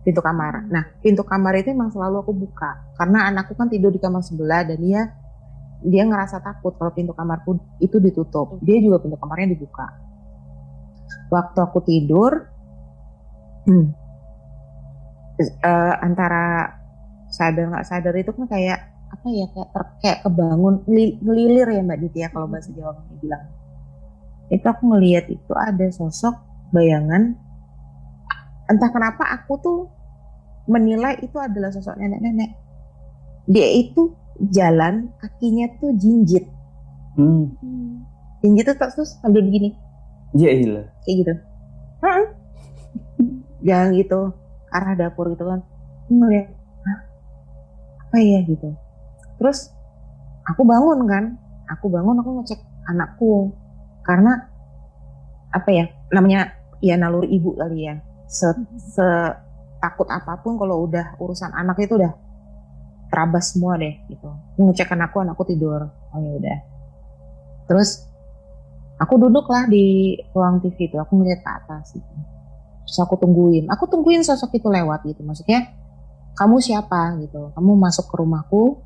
pintu kamar nah pintu kamar itu emang selalu aku buka karena anakku kan tidur di kamar sebelah dan dia dia ngerasa takut kalau pintu kamarku itu ditutup. Dia juga pintu kamarnya dibuka. Waktu aku tidur, hmm, eh, antara sadar nggak sadar itu kan kayak apa ya kayak ter, kayak kebangun li- ngelilir ya mbak Ditya kalau bahasa Jawa bilang. Itu aku ngelihat itu ada sosok bayangan. Entah kenapa aku tuh menilai itu adalah sosok nenek-nenek. Dia itu jalan kakinya tuh jinjit. Hmm. jinjit tuh terus sambil begini. Iya iya. kayak gitu. Heeh. jalan gitu. Arah dapur gitu kan. Ngeliat apa ya? gitu. Terus aku bangun kan. Aku bangun aku ngecek anakku. Karena apa ya? Namanya ya naluri ibu kali ya. Se, se- takut apa pun kalau udah urusan anak itu udah terabas semua deh gitu. Aku ngecek anakku anakku tidur. Oh ya udah. Terus aku duduk lah di ruang TV itu aku ngeliat ke atas gitu. Terus aku tungguin. Aku tungguin sosok itu lewat gitu maksudnya kamu siapa? gitu. Kamu masuk ke rumahku.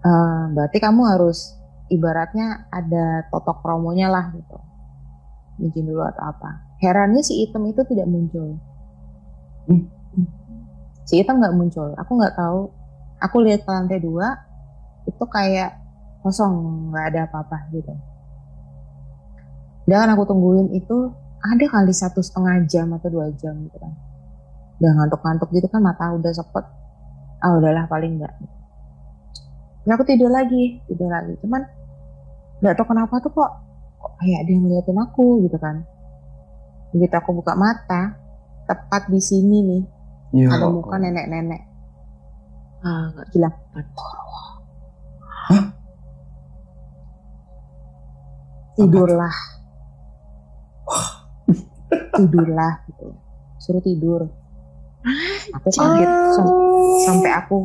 Eh, berarti kamu harus ibaratnya ada totok promonya lah gitu. Izin dulu atau apa. Herannya si item itu tidak muncul. Si item nggak muncul. Aku nggak tahu. Aku lihat ke lantai dua itu kayak kosong nggak ada apa-apa gitu. Dan aku tungguin itu ada kali satu setengah jam atau dua jam gitu kan. Udah ngantuk-ngantuk gitu kan mata udah sepet. Ah udahlah paling enggak dan aku tidur lagi tidur lagi. Cuman nggak tahu kenapa tuh kok kok kayak ada yang ngeliatin aku gitu kan. Begitu aku buka mata tepat di sini nih. Ya ada Allah. muka nenek-nenek. Ah nggak bilang tidurlah. Tidurlah gitu. Suruh tidur. Aku kaget. Sam- sampai aku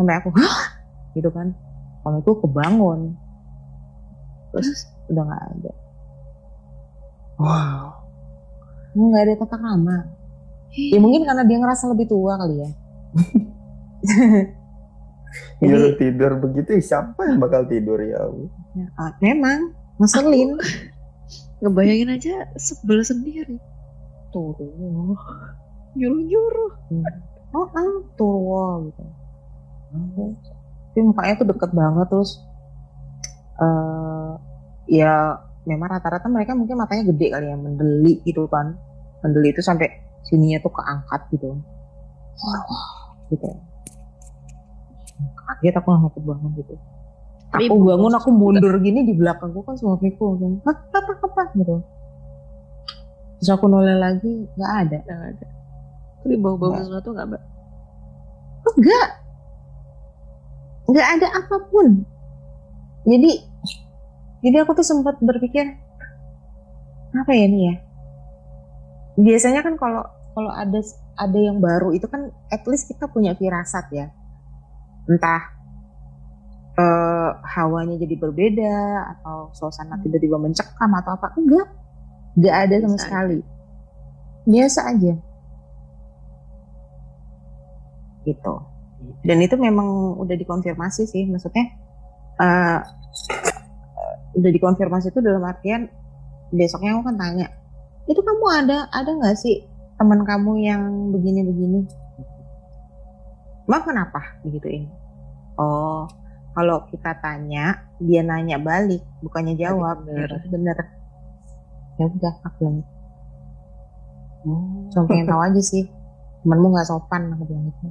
sampai aku Hah? gitu kan. Suamiku kebangun. Terus udah nggak ada. Wow. nggak ada tata krama ya mungkin karena dia ngerasa lebih tua kali ya Jadi- Nyuruh tidur begitu siapa yang bakal tidur ya? Ya, ah, memang ngeselin Ngebayangin aja sebel sendiri. Tuh. Nyuruh-nyuruh. oh ah tua gitu tapi mukanya tuh deket banget terus eh ya memang rata-rata mereka mungkin matanya gede kali ya mendeli gitu kan mendeli itu sampai sininya tuh keangkat gitu. Gitu. Kaget aku ngakut banget gitu. Tapi aku bangun aku mundur gini di belakangku kan suamiku langsung "Hah, apa apa gitu. Terus aku noleh lagi nggak ada. Nggak ada. Tapi bau-bau Nggak. sesuatu nggak, Mbak? enggak enggak ada apa pun. Jadi jadi aku tuh sempat berpikir apa ya nih ya? Biasanya kan kalau kalau ada ada yang baru itu kan at least kita punya firasat ya. Entah eh, hawanya jadi berbeda atau suasana tiba-tiba mencekam atau apa enggak. Enggak ada sama aja. sekali. biasa aja. Gitu. Dan itu memang udah dikonfirmasi sih maksudnya eh, udah dikonfirmasi itu dalam artian besoknya aku kan tanya itu kamu ada ada nggak sih teman kamu yang begini-begini. Mak kenapa? Begituin oh. Kalau kita tanya dia nanya balik bukannya jawab. bener. ya bener. Ya udah aku bilang. Cuma pengen tahu aja sih. Temenmu nggak sopan aku bilang gitu.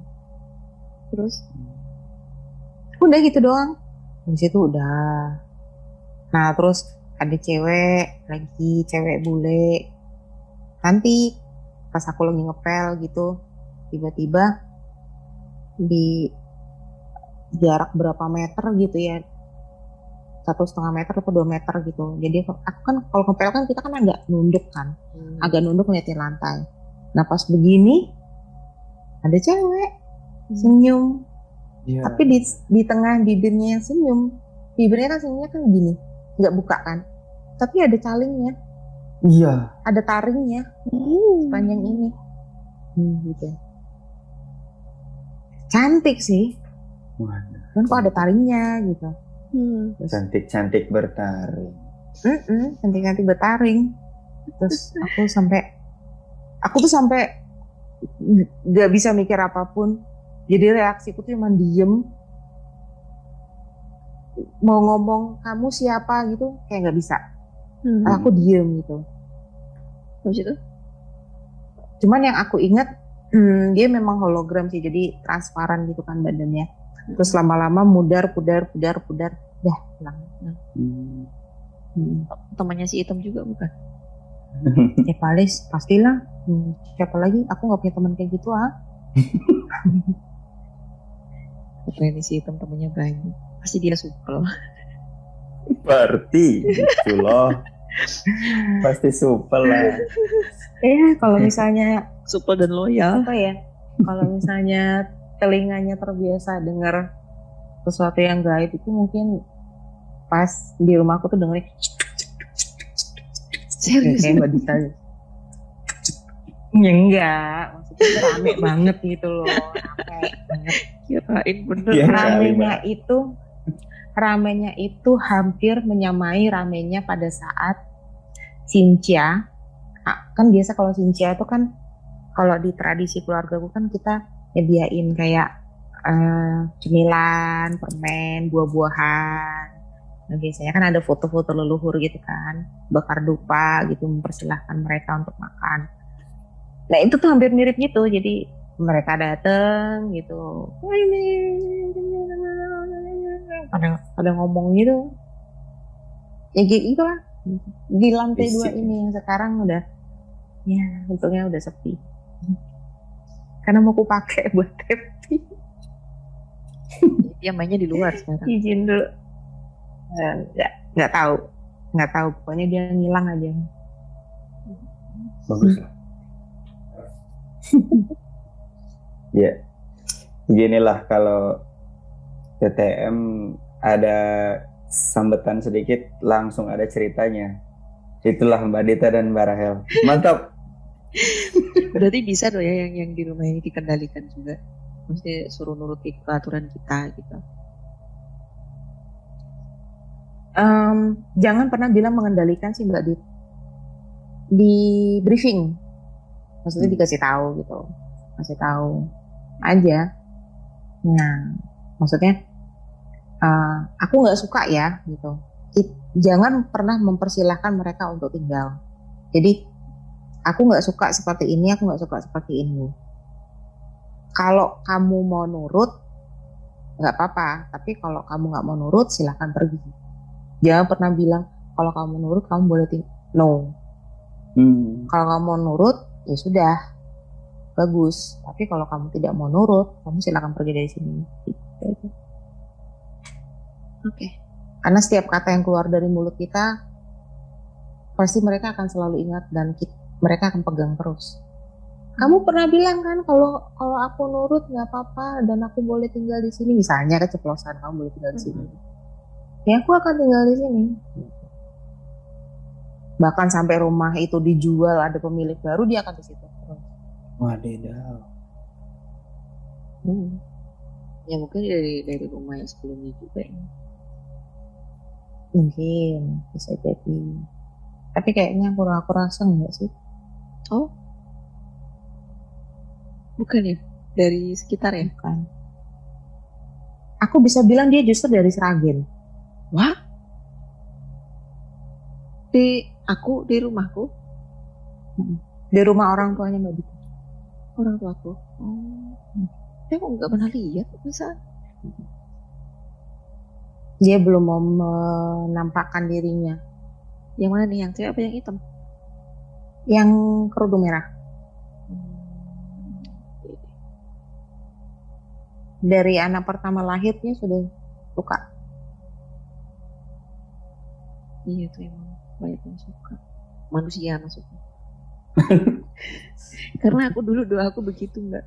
Terus? udah gitu doang. Habis itu udah. Nah terus ada cewek lagi cewek bule. Cantik pas aku lagi ngepel gitu tiba-tiba di jarak berapa meter gitu ya satu setengah meter atau dua meter gitu. Jadi aku kan kalau ngepel kan kita kan agak nunduk kan Hmm. agak nunduk ngeliatin lantai. Nah pas begini ada cewek senyum. Iya. tapi di di tengah bibirnya yang senyum bibirnya kan senyumnya kan gini nggak buka kan. Tapi ada calingnya Iya. ada taringnya Hmm. panjang ini hmm, gitu cantik sih Waduh. kan kok ada taringnya gitu Hmm. Cantik-cantik bertaring. Mm-mm, cantik-cantik bertaring terus aku sampai aku tuh sampai nggak bisa mikir apa pun jadi reaksiku tuh cuma diem mau ngomong kamu siapa gitu kayak nggak bisa Hmm. aku diem gitu Habis itu? cuman yang aku ingat hmm, dia memang hologram sih jadi transparan gitu kan badannya terus lama-lama mudar pudar pudar pudar dah hilang Hmm. hmm. Temannya si Item juga bukan? ya palis pastilah hmm, siapa lagi aku nggak punya teman kayak gitu ah ini si Item temennya banyak? Pasti dia supel. Berarti gitu loh. Pasti super lah. eh kalau misalnya Supel dan loyal. apa ya kalau misalnya telinganya terbiasa dengar sesuatu yang gaib itu mungkin pas di rumahku tuh dengerin Serius? kayak nggak bisa ya enggak maksudnya rame banget gitu loh rame banget Kirain bener. Iya. ramenya itu ramenya itu hampir menyamai ramenya pada saat Sincia Ah, kan biasa kalau Sincia itu kan kalau di tradisi keluarga gue kan kita nyediain kayak eh, cemilan, permen, buah-buahan. Nah, biasanya kan ada foto-foto leluhur gitu kan, bakar dupa gitu mempersilahkan mereka untuk makan. Nah itu tuh hampir mirip gitu, jadi mereka dateng gitu, "Wah, ini pada pada ngomong gitu, ya gitu lah. Di lantai dua Fisik. ini yang sekarang udah, ya untungnya udah sepi. Karena mau aku pakai buat tapping. Dia mainnya di luar sekarang. izin dulu nggak nggak tahu nggak tahu pokoknya dia ngilang aja Bagus lah. Ya, beginilah kalau TTM ada sambetan sedikit langsung ada ceritanya. Itulah Mbak Dita dan Mbak Rahel. Mantap. Berarti bisa dong ya yang yang di rumah ini dikendalikan juga. Mesti suruh nurut ke aturan kita gitu. Um, jangan pernah bilang mengendalikan sih Mbak Dit. Di briefing, maksudnya Hmm. dikasih tahu gitu, kasih tahu aja. Nah, maksudnya uh, aku nggak suka ya gitu. It- jangan pernah mempersilahkan mereka untuk tinggal. Jadi aku nggak suka seperti ini, aku nggak suka seperti ini. Kalau kamu mau nurut, nggak apa-apa. Tapi kalau kamu nggak mau nurut, silahkan pergi. Jangan pernah bilang kalau kamu nurut kamu boleh tinggal. No. Hmm. Kalau kamu mau nurut, ya sudah, bagus. Tapi kalau kamu tidak mau nurut, kamu silahkan pergi dari sini. Gitu. Oke. Karena setiap kata yang keluar dari mulut kita, pasti mereka akan selalu ingat dan ki- mereka akan pegang terus. Kamu pernah bilang kan kalau kalau aku nurut nggak apa-apa dan aku boleh tinggal di sini, misalnya keceplosan kamu boleh tinggal di sini. Ya aku akan tinggal di sini. Bahkan sampai rumah itu dijual ada pemilik baru dia akan di situ terus. Wadidaw. Hmm. Ya mungkin dari dari rumah yang sebelumnya juga ya. Mungkin bisa jadi. Tapi kayaknya aku aku rasa enggak sih. Oh. Bukan ya? Dari sekitar ya? Bukan. Aku bisa bilang dia justru dari Seragen. Wah. Di aku di rumahku, Di rumah orang tuanya Mbak Dita. orang tuaku. Oh. Ya aku nggak pernah lihat masa. Dia belum mau menampakkan dirinya. Yang mana nih yang cewek apa yang hitam? Yang kerudung merah. Dari anak pertama lahirnya sudah suka. Iya tuh emang banyak yang suka. Manusia maksudnya. Karena aku dulu doa aku begitu mbak.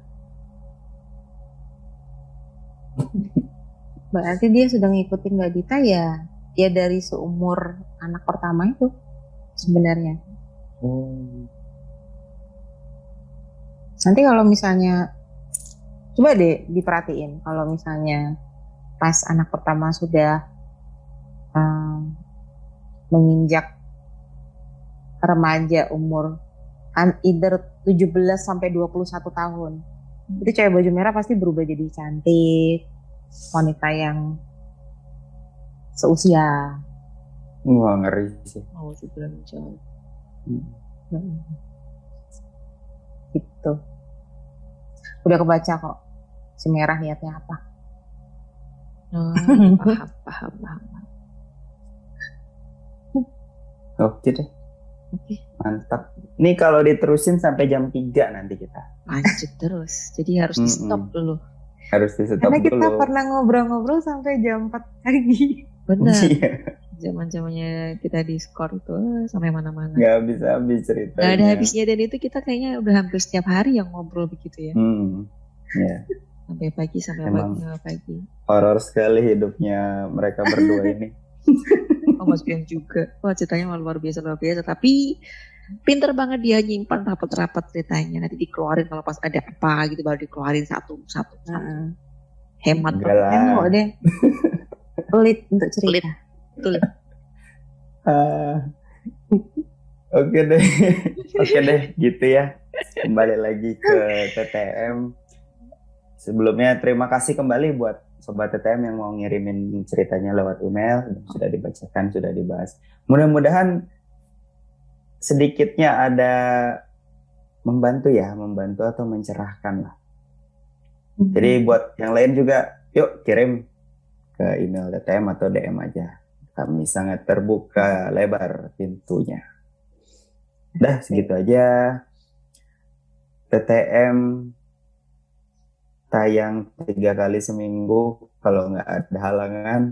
Berarti dia sudah ngikutin Mbak Dita ya. Ya dari seumur anak pertama itu sebenarnya. Oh. Nanti kalau misalnya coba deh diperhatiin kalau misalnya pas anak pertama sudah um, menginjak remaja umur an- either 17 sampai 21 tahun. Itu cewek baju merah pasti berubah jadi cantik, wanita yang seusia. Wah ngeri sih. Mau sebulan jauh. Hmm. Gitu. Udah kebaca kok si merah niatnya apa. Oh, paham, paham, paham. Oke deh, Oke, mantap. Ini kalau diterusin sampai jam 3 nanti kita. lanjut terus. Jadi harus di stop dulu. Harus di stop Karena kita dulu. pernah ngobrol-ngobrol sampai jam 4 pagi. Benar. Iya, Zaman zamannya kita di skor itu eh, sampai mana-mana. nggak bisa habis ceritanya. Gak ada habisnya dan itu kita kayaknya udah hampir setiap hari yang ngobrol begitu ya. Hmm. Ya, Sampai pagi sampai Emang. pagi. horor sekali hidupnya mereka berdua ini. Oh Mas Bian juga. Wah ceritanya luar biasa luar biasa. Tapi pinter banget dia nyimpan rapat-rapat ceritanya. Nanti dikeluarin kalau pas ada apa gitu baru dikeluarin satu satu. satu. Heeh. Hemat Enggak banget. deh. Pelit untuk cerita. Pelit. Betul. Ah. Oke deh, oke deh, gitu ya. Kembali lagi ke TTM. Sebelumnya terima kasih kembali buat sobat TTM yang mau ngirimin ceritanya lewat email sudah dibacakan, sudah dibahas. Mudah-mudahan sedikitnya ada membantu ya, membantu atau mencerahkan lah. Jadi buat yang lain juga, yuk kirim ke email TTM atau DM aja. Kami sangat terbuka lebar pintunya. Dah segitu aja. TTM tayang tiga kali seminggu kalau nggak ada halangan.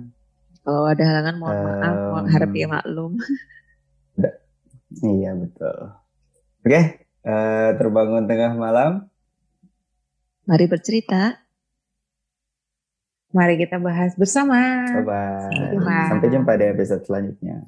Kalau ada halangan mohon maaf, mohon harap ya maklum. Iya betul. Oke, eh, terbangun tengah malam. Mari bercerita. Mari kita bahas bersama. Bye. Sampai jumpa. Sampai jumpa di episode selanjutnya.